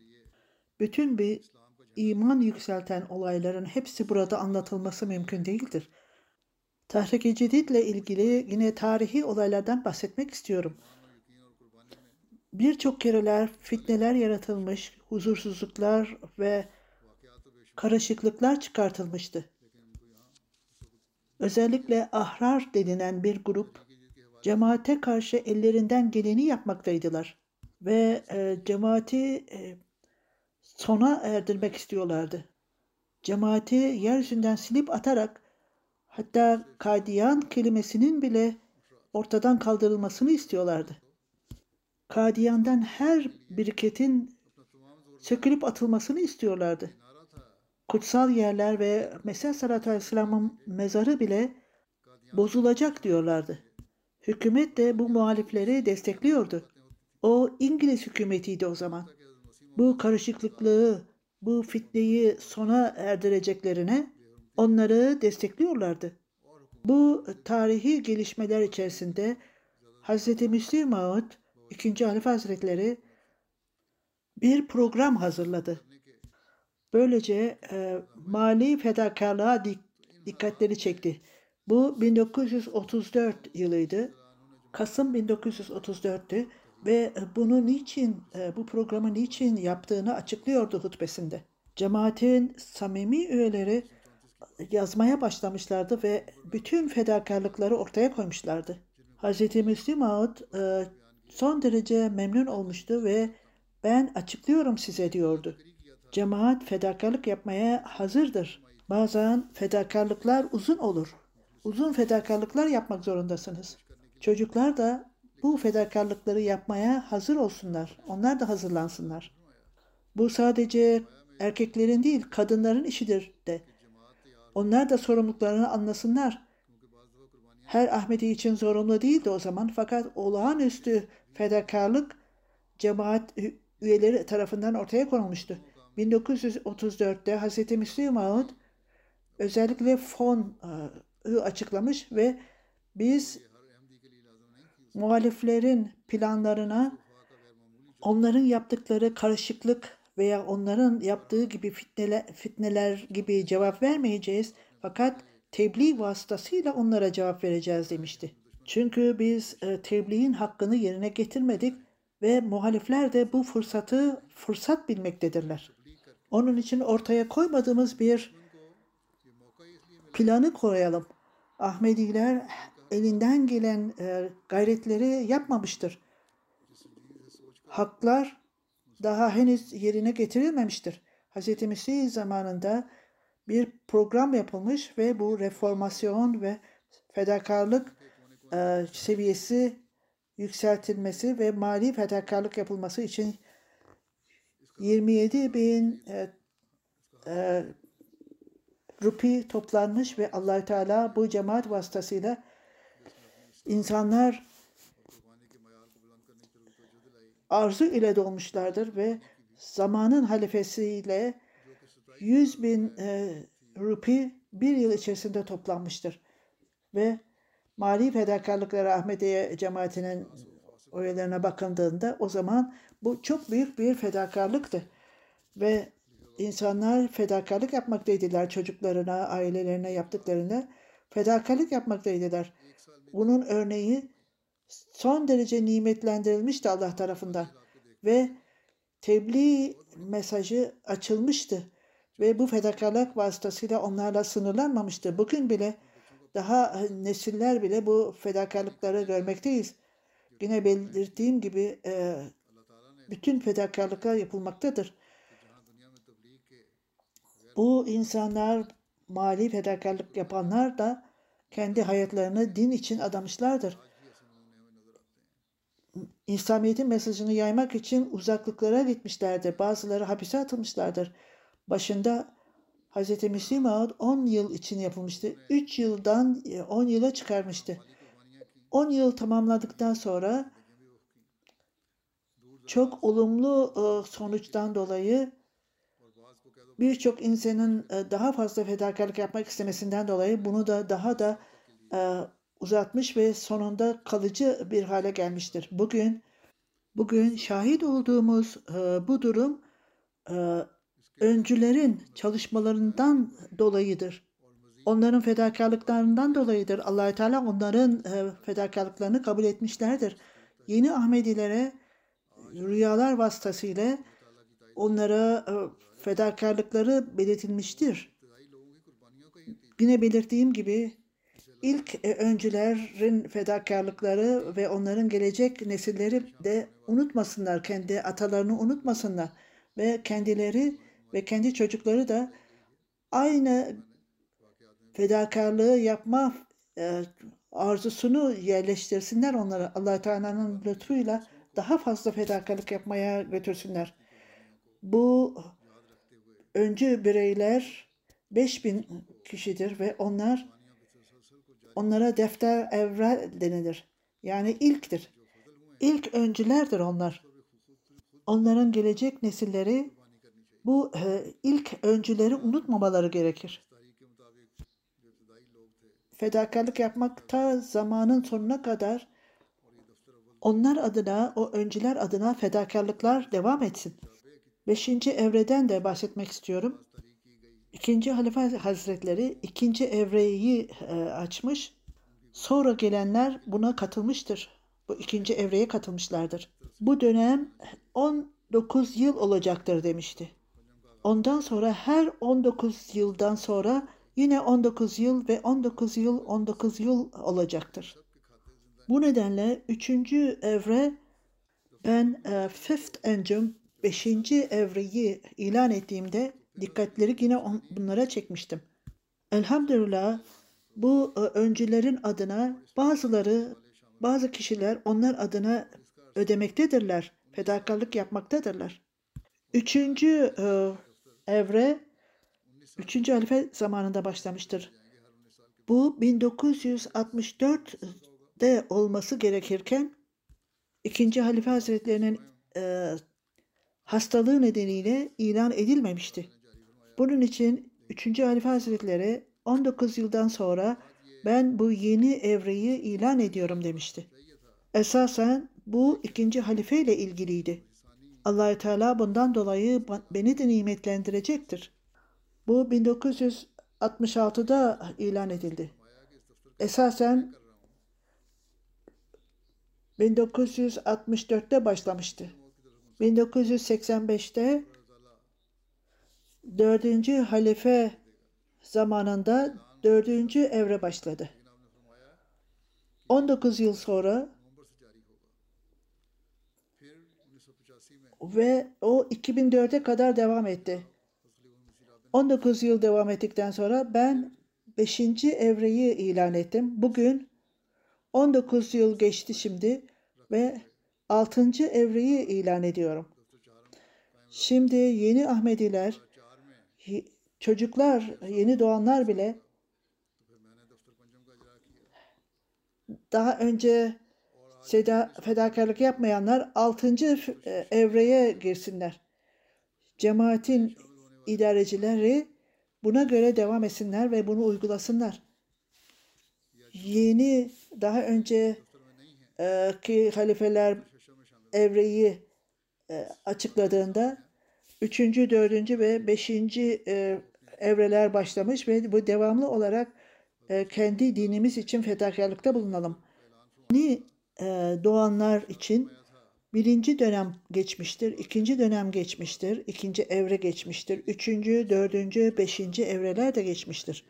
S2: Bütün bir iman yükselten olayların hepsi burada anlatılması mümkün değildir. Tahrik-i Cedid ile ilgili yine tarihi olaylardan bahsetmek istiyorum. Birçok kereler fitneler yaratılmış, huzursuzluklar ve karışıklıklar çıkartılmıştı. Özellikle ahrar denilen bir grup cemaate karşı ellerinden geleni yapmaktaydılar ve e, cemaati e, sona erdirmek istiyorlardı. Cemaati yeryüzünden silip atarak hatta kadiyan kelimesinin bile ortadan kaldırılmasını istiyorlardı. Kadiyan'dan her biriketin sökülüp atılmasını istiyorlardı. Kutsal yerler ve Mesih Sallallahu Aleyhisselam'ın mezarı bile bozulacak diyorlardı. Hükümet de bu muhalifleri destekliyordu. O İngiliz hükümetiydi o zaman. Bu karışıklıklığı, bu fitneyi sona erdireceklerine onları destekliyorlardı. Bu tarihi gelişmeler içerisinde Hz. Müslim Maud İkinci Halife Hazretleri bir program hazırladı. Böylece e, mali fedakarlığa dik, dikkatleri çekti. Bu 1934 yılıydı. Kasım 1934'tü ve bunu niçin, e, bu programı niçin yaptığını açıklıyordu hutbesinde. Cemaatin samimi üyeleri yazmaya başlamışlardı ve bütün fedakarlıkları ortaya koymuşlardı. Hz. Müslim Ağut e, son derece memnun olmuştu ve ben açıklıyorum size diyordu. Cemaat fedakarlık yapmaya hazırdır. Bazen fedakarlıklar uzun olur. Uzun fedakarlıklar yapmak zorundasınız. Çocuklar da bu fedakarlıkları yapmaya hazır olsunlar. Onlar da hazırlansınlar. Bu sadece erkeklerin değil, kadınların işidir de. Onlar da sorumluluklarını anlasınlar. Her Ahmedi için zorunlu değildi o zaman fakat olağanüstü fedakarlık cemaat üyeleri tarafından ortaya konulmuştu. 1934'te Hz. Müslim Maud özellikle fon açıklamış ve biz muhaliflerin planlarına onların yaptıkları karışıklık veya onların yaptığı gibi fitneler, fitneler gibi cevap vermeyeceğiz. Fakat tebliğ vasıtasıyla onlara cevap vereceğiz demişti. Çünkü biz e, tebliğin hakkını yerine getirmedik ve muhalifler de bu fırsatı fırsat bilmektedirler. Onun için ortaya koymadığımız bir planı koyalım. Ahmediler elinden gelen e, gayretleri yapmamıştır. Haklar daha henüz yerine getirilmemiştir. Hz. Mesih zamanında bir program yapılmış ve bu reformasyon ve fedakarlık e, seviyesi yükseltilmesi ve mali fedakarlık yapılması için 27 bin e, e, rupi toplanmış ve Allahü Teala bu cemaat vasıtasıyla insanlar arzu ile dolmuşlardır ve zamanın halifesiyle 100 bin e, rupi bir yıl içerisinde toplanmıştır. Ve mali fedakarlıkları Ahmediye cemaatinin üyelerine bakıldığında o zaman bu çok büyük bir fedakarlıktı. Ve insanlar fedakarlık yapmaktaydılar çocuklarına, ailelerine yaptıklarında fedakarlık yapmaktaydılar. Bunun örneği son derece nimetlendirilmişti Allah tarafından ve tebliğ mesajı açılmıştı ve bu fedakarlık vasıtasıyla onlarla sınırlanmamıştı. Bugün bile daha nesiller bile bu fedakarlıkları görmekteyiz. Yine belirttiğim gibi e, bütün fedakarlıklar yapılmaktadır. Bu insanlar mali fedakarlık yapanlar da kendi hayatlarını din için adamışlardır. İslamiyet'in mesajını yaymak için uzaklıklara gitmişlerdir. Bazıları hapise atılmışlardır. Başında Hz. Müslim Ağad 10 yıl için yapılmıştı. 3 yıldan 10 yıla çıkarmıştı. 10 yıl tamamladıktan sonra çok olumlu e, sonuçtan dolayı birçok insanın e, daha fazla fedakarlık yapmak istemesinden dolayı bunu da daha da e, uzatmış ve sonunda kalıcı bir hale gelmiştir. Bugün bugün şahit olduğumuz bu durum öncülerin çalışmalarından dolayıdır. Onların fedakarlıklarından dolayıdır. Allahü Teala onların fedakarlıklarını kabul etmişlerdir. Yeni Ahmedilere rüyalar vasıtasıyla onlara e, fedakarlıkları belirtilmiştir. Yine belirttiğim gibi ilk e, öncülerin fedakarlıkları ve onların gelecek nesilleri de unutmasınlar, kendi atalarını unutmasınlar ve kendileri ve kendi çocukları da aynı fedakarlığı yapma e, arzusunu yerleştirsinler onlara Allah Teala'nın lütfuyla daha fazla fedakarlık yapmaya götürsünler. Bu öncü bireyler 5000 kişidir ve onlar onlara defter evre denilir. Yani ilktir. İlk öncülerdir onlar. Onların gelecek nesilleri bu e, ilk öncüleri unutmamaları gerekir. Fedakarlık yapmak ta zamanın sonuna kadar onlar adına, o öncüler adına fedakarlıklar devam etsin. Beşinci evreden de bahsetmek istiyorum. İkinci Halife Hazretleri ikinci evreyi e, açmış. Sonra gelenler buna katılmıştır. Bu ikinci evreye katılmışlardır. Bu dönem 19 yıl olacaktır demişti. Ondan sonra her 19 yıldan sonra yine 19 yıl ve 19 yıl 19 yıl olacaktır. Bu nedenle üçüncü evre ben e, fifth engine beşinci evreyi ilan ettiğimde dikkatleri yine on, bunlara çekmiştim. Elhamdülillah bu e, öncülerin adına bazıları bazı kişiler onlar adına ödemektedirler. Fedakarlık yapmaktadırlar. Üçüncü e, evre üçüncü halife zamanında başlamıştır. Bu 1964 de olması gerekirken ikinci halife hazretlerinin e, hastalığı nedeniyle ilan edilmemişti. Bunun için üçüncü halife hazretleri 19 yıldan sonra ben bu yeni evreyi ilan ediyorum demişti. Esasen bu ikinci halife ile ilgiliydi. Allah Teala bundan dolayı beni de nimetlendirecektir. Bu 1966'da ilan edildi. Esasen 1964'te başlamıştı. 1985'te dördüncü halife zamanında dördüncü evre başladı. 19 yıl sonra ve o 2004'e kadar devam etti. 19 yıl devam ettikten sonra ben 5. evreyi ilan ettim. Bugün 19 yıl geçti şimdi ve 6. evreyi ilan ediyorum. Şimdi yeni Ahmediler, çocuklar, yeni doğanlar bile daha önce fedakarlık yapmayanlar 6. f- evreye girsinler. Cemaatin idarecileri buna göre devam etsinler ve bunu uygulasınlar. Yeni daha önce e, ki halifeler evreyi e, açıkladığında üçüncü, dördüncü ve beşinci e, evreler başlamış ve bu devamlı olarak e, kendi dinimiz için fedakarlıkta bulunalım. E, e, doğanlar için birinci dönem geçmiştir, ikinci dönem geçmiştir, ikinci evre geçmiştir, üçüncü, dördüncü, beşinci evreler de geçmiştir.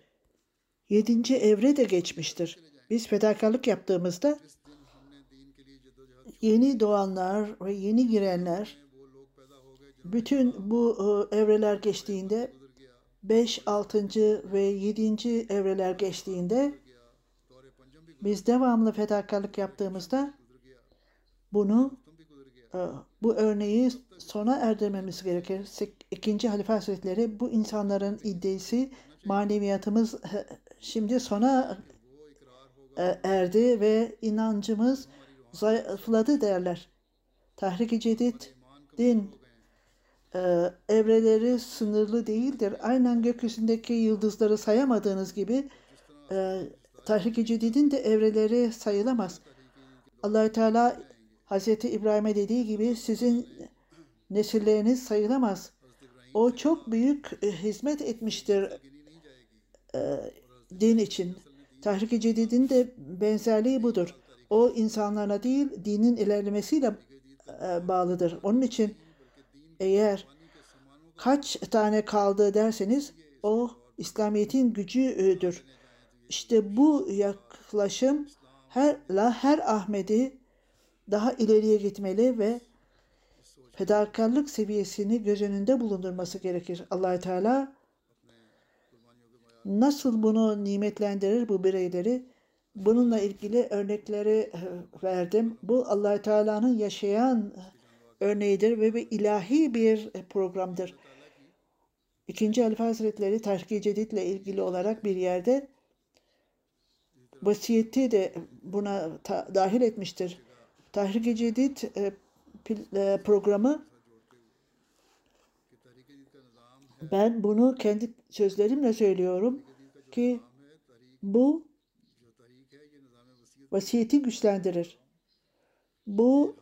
S2: Yedinci evre de geçmiştir. Biz fedakarlık yaptığımızda yeni doğanlar ve yeni girenler bütün bu e, evreler geçtiğinde 5, 6. ve 7. evreler geçtiğinde biz devamlı fedakarlık yaptığımızda bunu e, bu örneği sona erdirmemiz gerekir. İkinci Halife Hazretleri bu insanların iddiası maneviyatımız şimdi sona e, erdi ve inancımız zayıfladı derler. Tahrik-i Cedid din e, evreleri sınırlı değildir. Aynen gökyüzündeki yıldızları sayamadığınız gibi Tahrik-i Cedid'in de evreleri sayılamaz. allah Teala Hazreti İbrahim'e dediği gibi sizin nesilleriniz sayılamaz. O çok büyük e, hizmet etmiştir e, din için. Tahrik-i Cedid'in de benzerliği budur. O insanlarla değil, dinin ilerlemesiyle e, bağlıdır. Onun için eğer kaç tane kaldı derseniz o İslamiyet'in gücüdür. İşte bu yaklaşım her la her Ahmedi daha ileriye gitmeli ve fedakarlık seviyesini göz önünde bulundurması gerekir. allah Teala nasıl bunu nimetlendirir bu bireyleri? Bununla ilgili örnekleri e, verdim. Bu allah Teala'nın yaşayan örneğidir ve bir ilahi bir programdır. İkinci Halife Hazretleri Tahrik-i Cedid ile ilgili olarak bir yerde vasiyeti de buna ta, dahil etmiştir. Tahrik-i Cedid e, pil, e, programı ben bunu kendi sözlerimle söylüyorum ki bu vasiyeti güçlendirir. Bu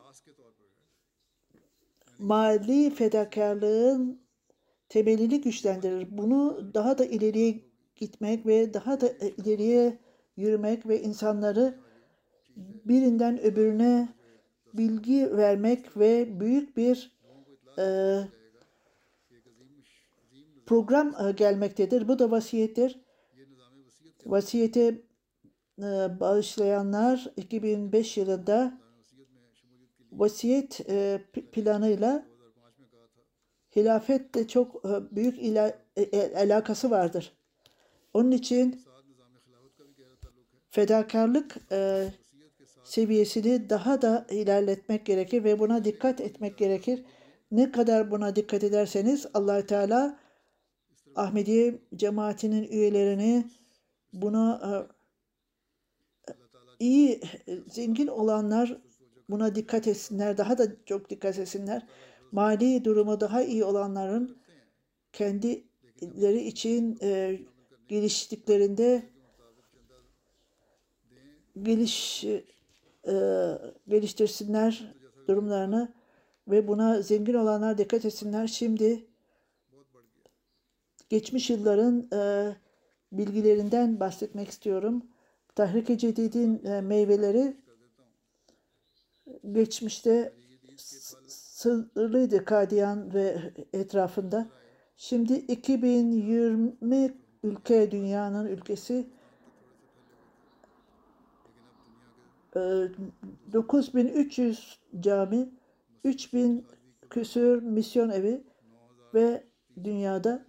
S2: mali fedakarlığın temelini güçlendirir. Bunu daha da ileriye gitmek ve daha da ileriye yürümek ve insanları birinden öbürüne bilgi vermek ve büyük bir e, program e, gelmektedir. Bu da vasiyettir. Vasiyete e, bağışlayanlar 2005 yılında vasiyet e, planıyla hilafetle çok e, büyük ila, e, e, alakası vardır. Onun için fedakarlık e, seviyesini daha da ilerletmek gerekir ve buna dikkat etmek gerekir. Ne kadar buna dikkat ederseniz allah Teala Ahmediye cemaatinin üyelerini buna e, iyi, e, zengin olanlar buna dikkat etsinler, daha da çok dikkat etsinler. Mali durumu daha iyi olanların kendileri için e, geliştiklerinde geliş e, geliştirsinler durumlarını ve buna zengin olanlar dikkat etsinler. Şimdi geçmiş yılların e, bilgilerinden bahsetmek istiyorum. Tahrik-i Cedid'in e, meyveleri geçmişte sınırlıydı Kadiyan ve etrafında. Şimdi 2020 ülke dünyanın ülkesi e, ee, 9300 cami, 3000 küsür misyon evi ve dünyada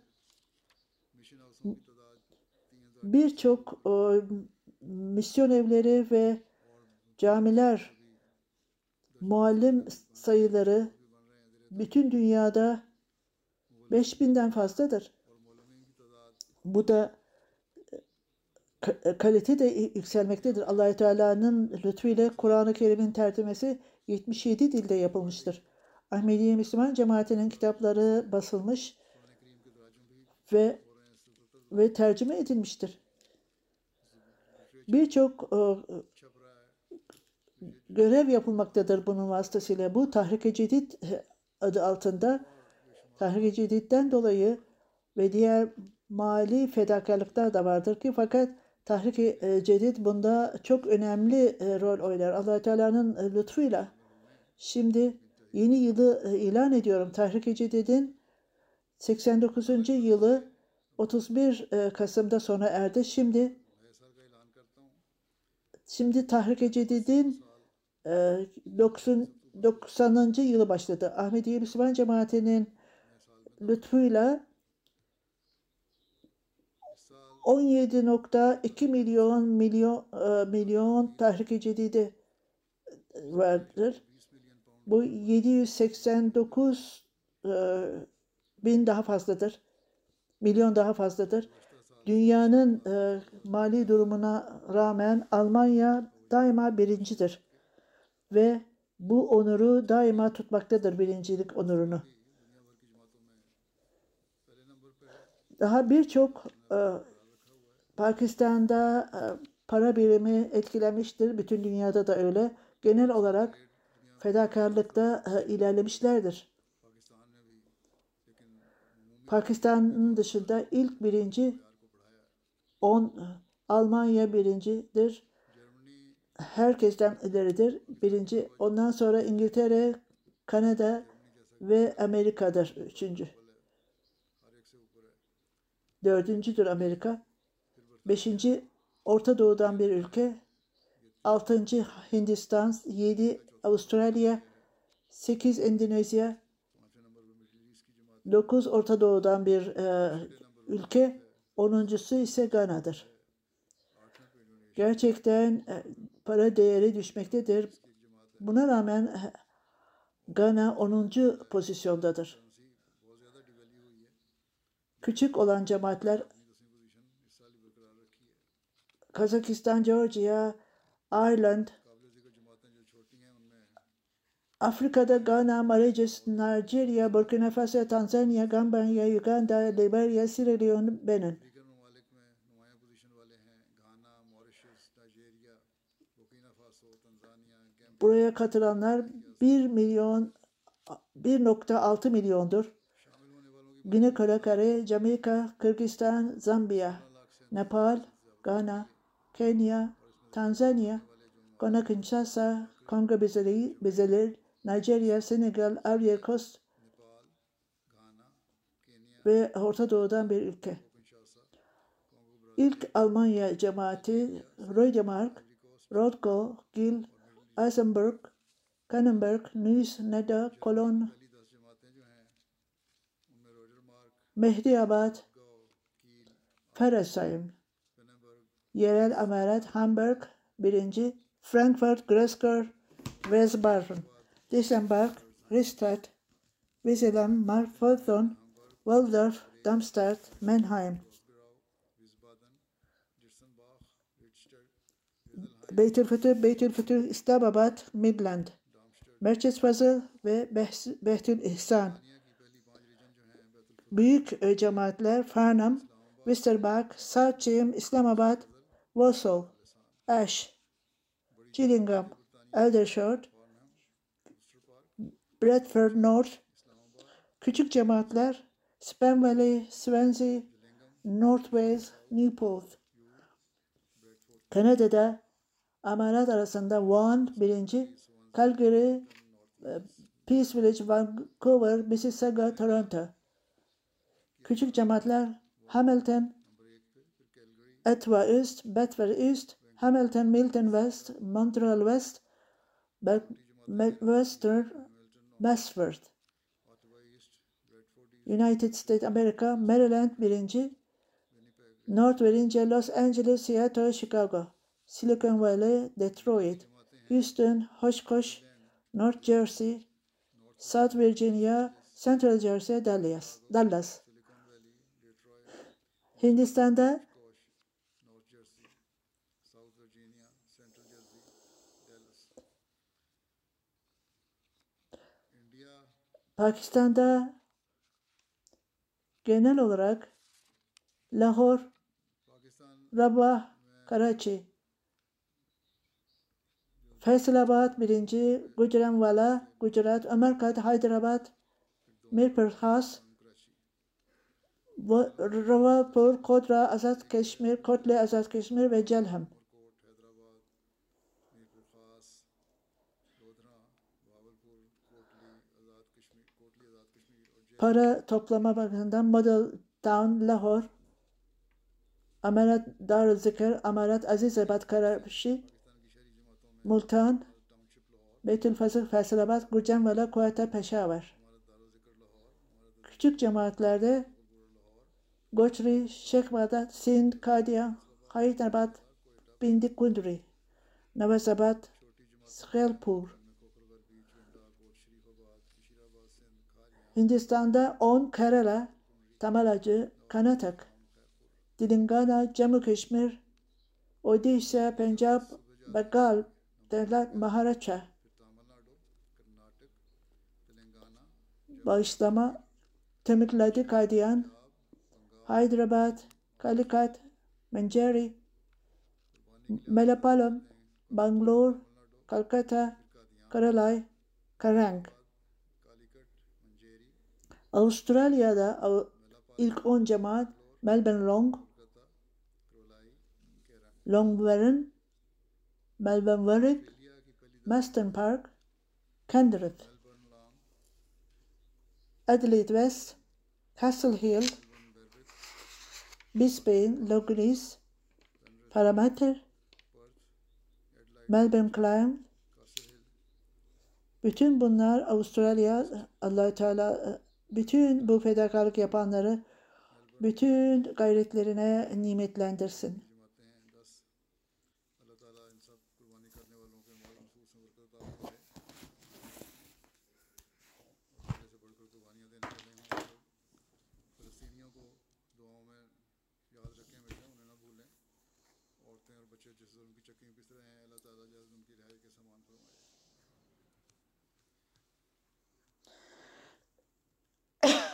S2: birçok e, misyon evleri ve camiler muallim sayıları bütün dünyada 5000'den fazladır. Bu da e, kalite de yükselmektedir. Allahü Teala'nın lütfuyla Kur'an-ı Kerim'in tercümesi 77 dilde yapılmıştır. Ahmediye Müslüman cemaatinin kitapları basılmış ve ve tercüme edilmiştir. Birçok e, görev yapılmaktadır bunun vasıtasıyla. Bu Tahrik-i Cedid e, adı altında Tahrik-i Cedid'den dolayı ve diğer mali fedakarlıklar da vardır ki fakat Tahrik-i e, Cedid bunda çok önemli e, rol oynar. allah Teala'nın e, lütfuyla. Şimdi yeni yılı ilan ediyorum. Tahrik-i Cedid'in 89. yılı 31 Kasım'da sona erdi. Şimdi şimdi Tahrik-i Cedid'in 90. 90. yılı başladı. Ahmediye Müslüman Cemaati'nin lütfuyla 17.2 milyon milyon e, milyon Tahrik-i Cedidi vardır. Bu 789 e, bin daha fazladır. Milyon daha fazladır. Dünyanın e, mali durumuna rağmen Almanya daima birincidir. Ve bu onuru daima tutmaktadır birincilik onurunu. Daha birçok Pakistan'da e, para birimi etkilenmiştir. Bütün dünyada da öyle. Genel olarak fedakarlıkta e, ilerlemişlerdir. Pakistan'ın dışında ilk birinci 10 e, Almanya birincidir. Herkesten ileridir. Birinci. Ondan sonra İngiltere, Kanada ve Amerika'dır. Üçüncü. Dördüncüdür Amerika. Beşinci Orta Doğu'dan bir ülke. Altıncı Hindistan, yedi Avustralya, sekiz Endonezya, dokuz Orta Doğu'dan bir e, ülke. Onuncusu ise Gana'dır. Gerçekten e, para değeri düşmektedir. Buna rağmen e, Gana 10. pozisyondadır. Küçük olan cemaatler Kazakistan, Georgia, Ireland, Afrika'da Ghana, Mauritius, Nigeria, Burkina Faso, Tanzanya, Gambia, Uganda, Liberia, Sierra Leone, Benin. Buraya katılanlar 1 milyon 1.6 milyondur. Güney Kore, Jamaika, Kırgızistan, Zambiya, Nepal, Ghana, Kenya, Tanzanya, Kongo Kinshasa, Kongo Bezeler, Nijerya, Senegal, Ivory Coast ve Orta Doğu'dan bir ülke. İlk Almanya cemaati Rödemark, Rothko, Gil, Eisenberg, Kannenberg, Nuis, Neda,
S1: Kolon,
S2: Mehdiabad,
S1: Ferasheim
S2: yerel amaret Hamburg 1. Frankfurt, Gresker, Wiesbaden, Disenberg, Ristadt, Wieselem, Marfothon, Waldorf, Darmstadt, Mannheim. Beytülfütür, Beytülfütür, İslamabad, Midland, Merkez Fazıl ve Behtül İhsan. Büyük e, cemaatler Farnham, Wisterbach, Sarçim, İslamabad, Walsall, Ash, Gillingham, Aldershot, Bradford North, küçük cemaatler Span Valley, Swansea, North Wales, Newport. Kanada'da amarat arasında Vaughan birinci, Calgary, e, Peace Village, Vancouver, Mississauga, Toronto. Küçük cemaatler Hamilton, Etwa Üst, Bedford Üst, Hamilton, Milton West, Montreal West, Western, Westford. United States America, Maryland birinci, North Virginia, Los Angeles, Seattle, Chicago, Silicon Valley, Detroit, Houston, Oshkosh, North Jersey, South Virginia, Central Jersey, Dallas. Dallas. Hindistan'da
S1: North Jersey, South Virginia, Central Jersey, Dallas. India,
S2: Pakistan'da genel olarak
S1: Pakistan,
S2: Rabah, Karachi, Faisalabad birinci, Gujranwala, Gujarat, Amarkat, Hyderabad, Mirpur Khas, Wa- Rawalpur, Kodra, Azad Keşmir, Kotle, Azad Keşmir ve Celham. para toplama bakımından Model Town Lahore, Amarat Darül Zikr, Amarat Azizabad
S1: Karabşi,
S2: Multan,
S1: Beytül
S2: Fasık Faisalabad, Gurcanvala, Kuata Peşavar. Küçük cemaatlerde Goçri, Şekvadat, Sind, Kadiya, Haydarabad, Bindi Kundri, Navazabad, Shelpur, Hindistan'da 10 Kerala, Tamalacı, Kanatak, Dilingana, Jammu Kashmir, Odisha, Punjab, Bengal, Devlet,
S1: Maharaç'a
S2: bağışlama temizledi Kadiyan, Hyderabad, Kalikat, Manjari, Melapalam, Bangalore, Kolkata, Karalay, Karang. Avustralya'da ilk 10 cemaat Melbourne Long,
S1: Long
S2: Warren, Melbourne Warwick, Maston Park,
S1: Candreth,
S2: Adelaide West, Castle Hill, Brisbane, Loganese, Parramatta, Melbourne Climb, bütün bunlar Avustralya allah Teala bütün bu fedakarlık yapanları bütün gayretlerine nimetlendirsin.
S1: जमातें हैं दस अल्लाह ताला इन सब कुर्बानी करने वालों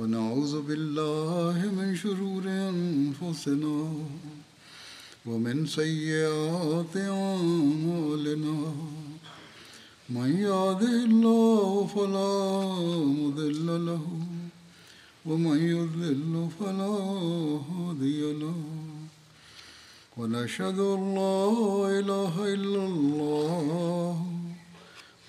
S1: ونعوذ بالله من شرور أنفسنا ومن سيئات أعمالنا. من يهده الله فلا مضل له ومن يضلل فلا هادي له. ونشهد أن لا إله إلا الله